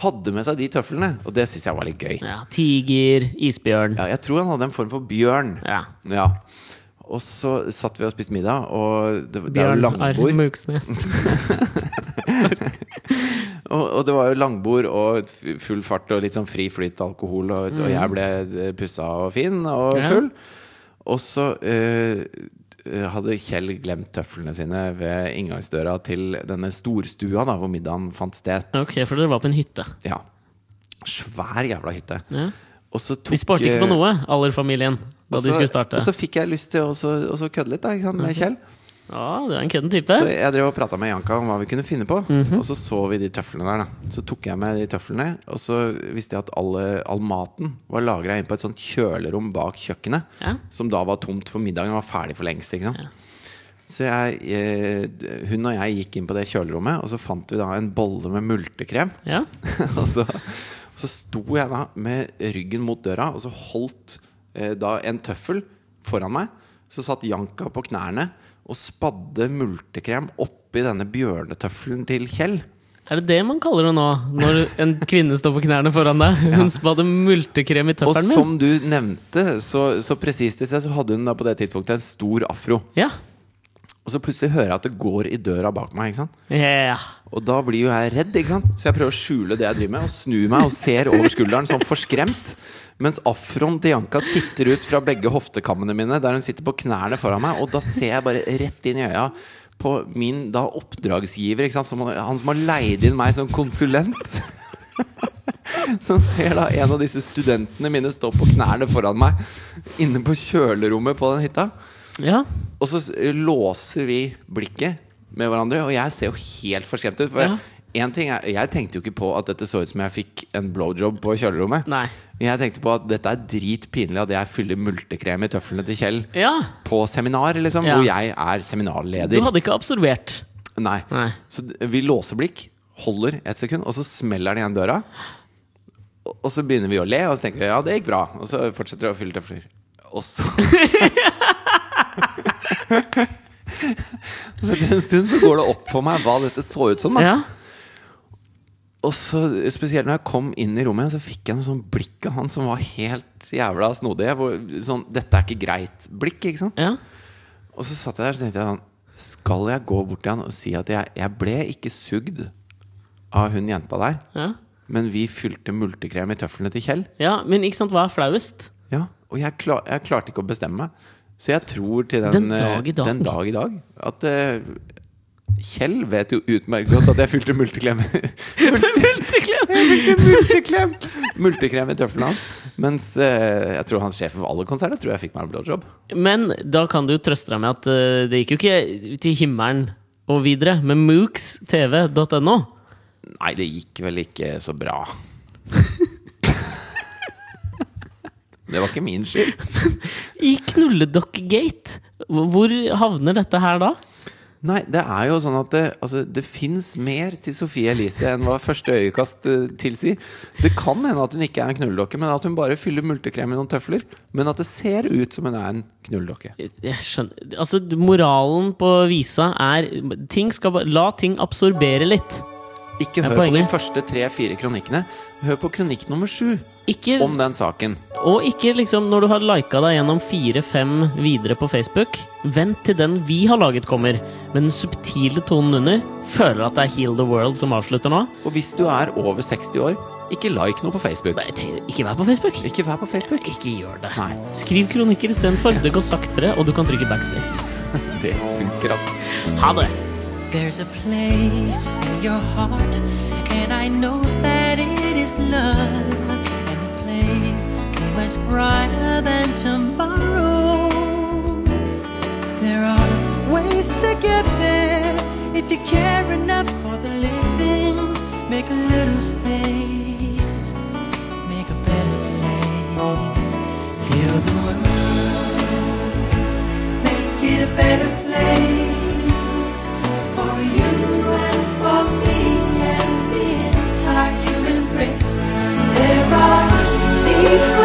Hadde med seg de tøflene, og det syns jeg var litt gøy. ja. Tiger, isbjørn. Ja, jeg tror han hadde en form for bjørn. Ja. Ja. Og så satt vi og spiste middag, og det, det er jo Bjørn Arr langbord. [laughs] Og, og det var jo langbord og full fart og litt sånn fri flyt alkohol, og, og jeg ble eh, pussa og fin og full. Og så eh, hadde Kjell glemt tøflene sine ved inngangsdøra til denne storstua da, hvor middagen fant sted. Ok, for dere var på en hytte. Ja. Svær jævla hytte. Ja. Tok De sparte ikke på noe, Aller-familien, da og de skulle starte. Og så fikk jeg lyst til å så- å så kødde litt da, med Kjell. Ja, du er en kødden type. Så jeg drev og prata med Janka om hva vi kunne finne på. Mhm. Og så så vi de tøflene der. da Så tok jeg med de tøflene, og så visste jeg at alle, all maten var lagra inn på et sånt kjølerom bak kjøkkenet. Ja. Som da var tomt, for middagen var ferdig for lengst. Ikke sant? Ja. Så jeg, eh, hun og jeg gikk inn på det kjølerommet, og så fant vi da en bolle med multekrem. Ja. [laughs] og, så, og så sto jeg da med ryggen mot døra, og så holdt eh, da en tøffel foran meg. Så satt Janka på knærne og spadde multekrem oppi denne bjørnetøffelen til Kjell. Er det det man kaller det nå, når en kvinne står på knærne foran deg? [laughs] Hun spadde multekrem i Og tøffelen min. som du nevnte, så, så presist i sted, så hadde hun da på det tidspunktet en stor afro. Ja. Og så plutselig hører jeg at det går i døra bak meg. ja. Og da blir jo jeg redd, så jeg prøver å skjule det jeg driver med, og snur meg og ser over skulderen sånn forskremt. Mens afroen til Janka titter ut fra begge hoftekammene mine, der hun sitter på knærne foran meg, og da ser jeg bare rett inn i øya på min da oppdragsgiver? Som, han han som har leid inn meg som konsulent. [laughs] Som ser da en av disse studentene mine stå på knærne foran meg inne på kjølerommet på den hytta. Ja. Og så låser vi blikket med hverandre, og jeg ser jo helt forskremt ut. For Ja. en ting er, Jeg tenkte jo ikke på at dette så ut som jeg fikk en blowjob på kjølerommet. Nei. Jeg tenkte på at dette er dritpinlig at jeg fyller multekrem i tøflene til Kjell Ja. på seminar, liksom, Ja. hvor jeg er Du hadde ikke absorbert. Nei. Nei. Så vi låser blikk, holder et sekund, og så smeller det igjen døra. Og så begynner vi å le, og så tenker vi ja, det gikk bra. Og så fortsetter vi å fylle tøfler. Og så [laughs] [laughs] [laughs] Så etter en stund så går det opp for meg hva dette så ut som. Da. Ja. og så, spesielt når jeg kom inn i rommet, så fikk jeg noe sånn blikk av han som var helt jævla snodig. Hvor, sånn 'Dette er ikke greit'-blikk. ikke sant? Ja. Og så satt jeg der så tenkte jeg sånn Skal jeg gå bort til han og si at jeg, jeg ble ikke sugd av hun jenta der, Ja. men vi fylte multekrem i tøflene til Kjell? ja, men ikke sant, hva er flauest? Ja, Og jeg, klar, jeg klarte ikke å bestemme meg. Så jeg tror til den, Den dag i eh, dag. Den dag, i dag at eh, Kjell vet jo utmerket godt at jeg fylte multeklem [laughs] Multeklem! Multeklem Multekrem i tøflene hans. Mens eh, jeg tror han sjef for alle konserter tror jeg fikk meg en blowjob. Men da kan du trøste deg med at eh, det gikk jo ikke til himmelen og videre med mookstv.no. Nei, det gikk vel ikke så bra. [laughs] det var ikke min skyld. [laughs] I Knulledokkegate, hvor havner dette her da? Nei, det er jo sånn at det, altså, det fins mer til Sofie Elise enn hva første øyekast eh, tilsier. Det kan hende at hun ikke er en knulledokke, men at hun bare fyller multekrem i noen tøfler. Men at det ser ut som hun er en knulledokke. Jeg skjønner Altså, moralen på visa er ting skal, La ting absorbere litt. Ikke hør på de første tre-fire kronikkene. Hør på kronikk nummer sju Ikke, om den saken. og ikke liksom når du har lika deg gjennom fire-fem videre på Facebook. Vent til den vi har laget, kommer. Med den subtile tonen under. Føler at det er Heal the World som avslutter nå. Og hvis du er over 60 år, ikke like noe på Facebook. Bare Ikke vær på Facebook. Ikke vær på Facebook. Ikke gjør det. Nei. Skriv kronikker istedenfor. Det går saktere, og du kan trykke backspace. [laughs] Det funker, ass. Ha det! There's a place in your heart, and I know that it is love. And this place is much brighter than tomorrow. There are ways to get there if you care enough for the living. Make a little space, make a better place. Heal the world, make it a better place. Take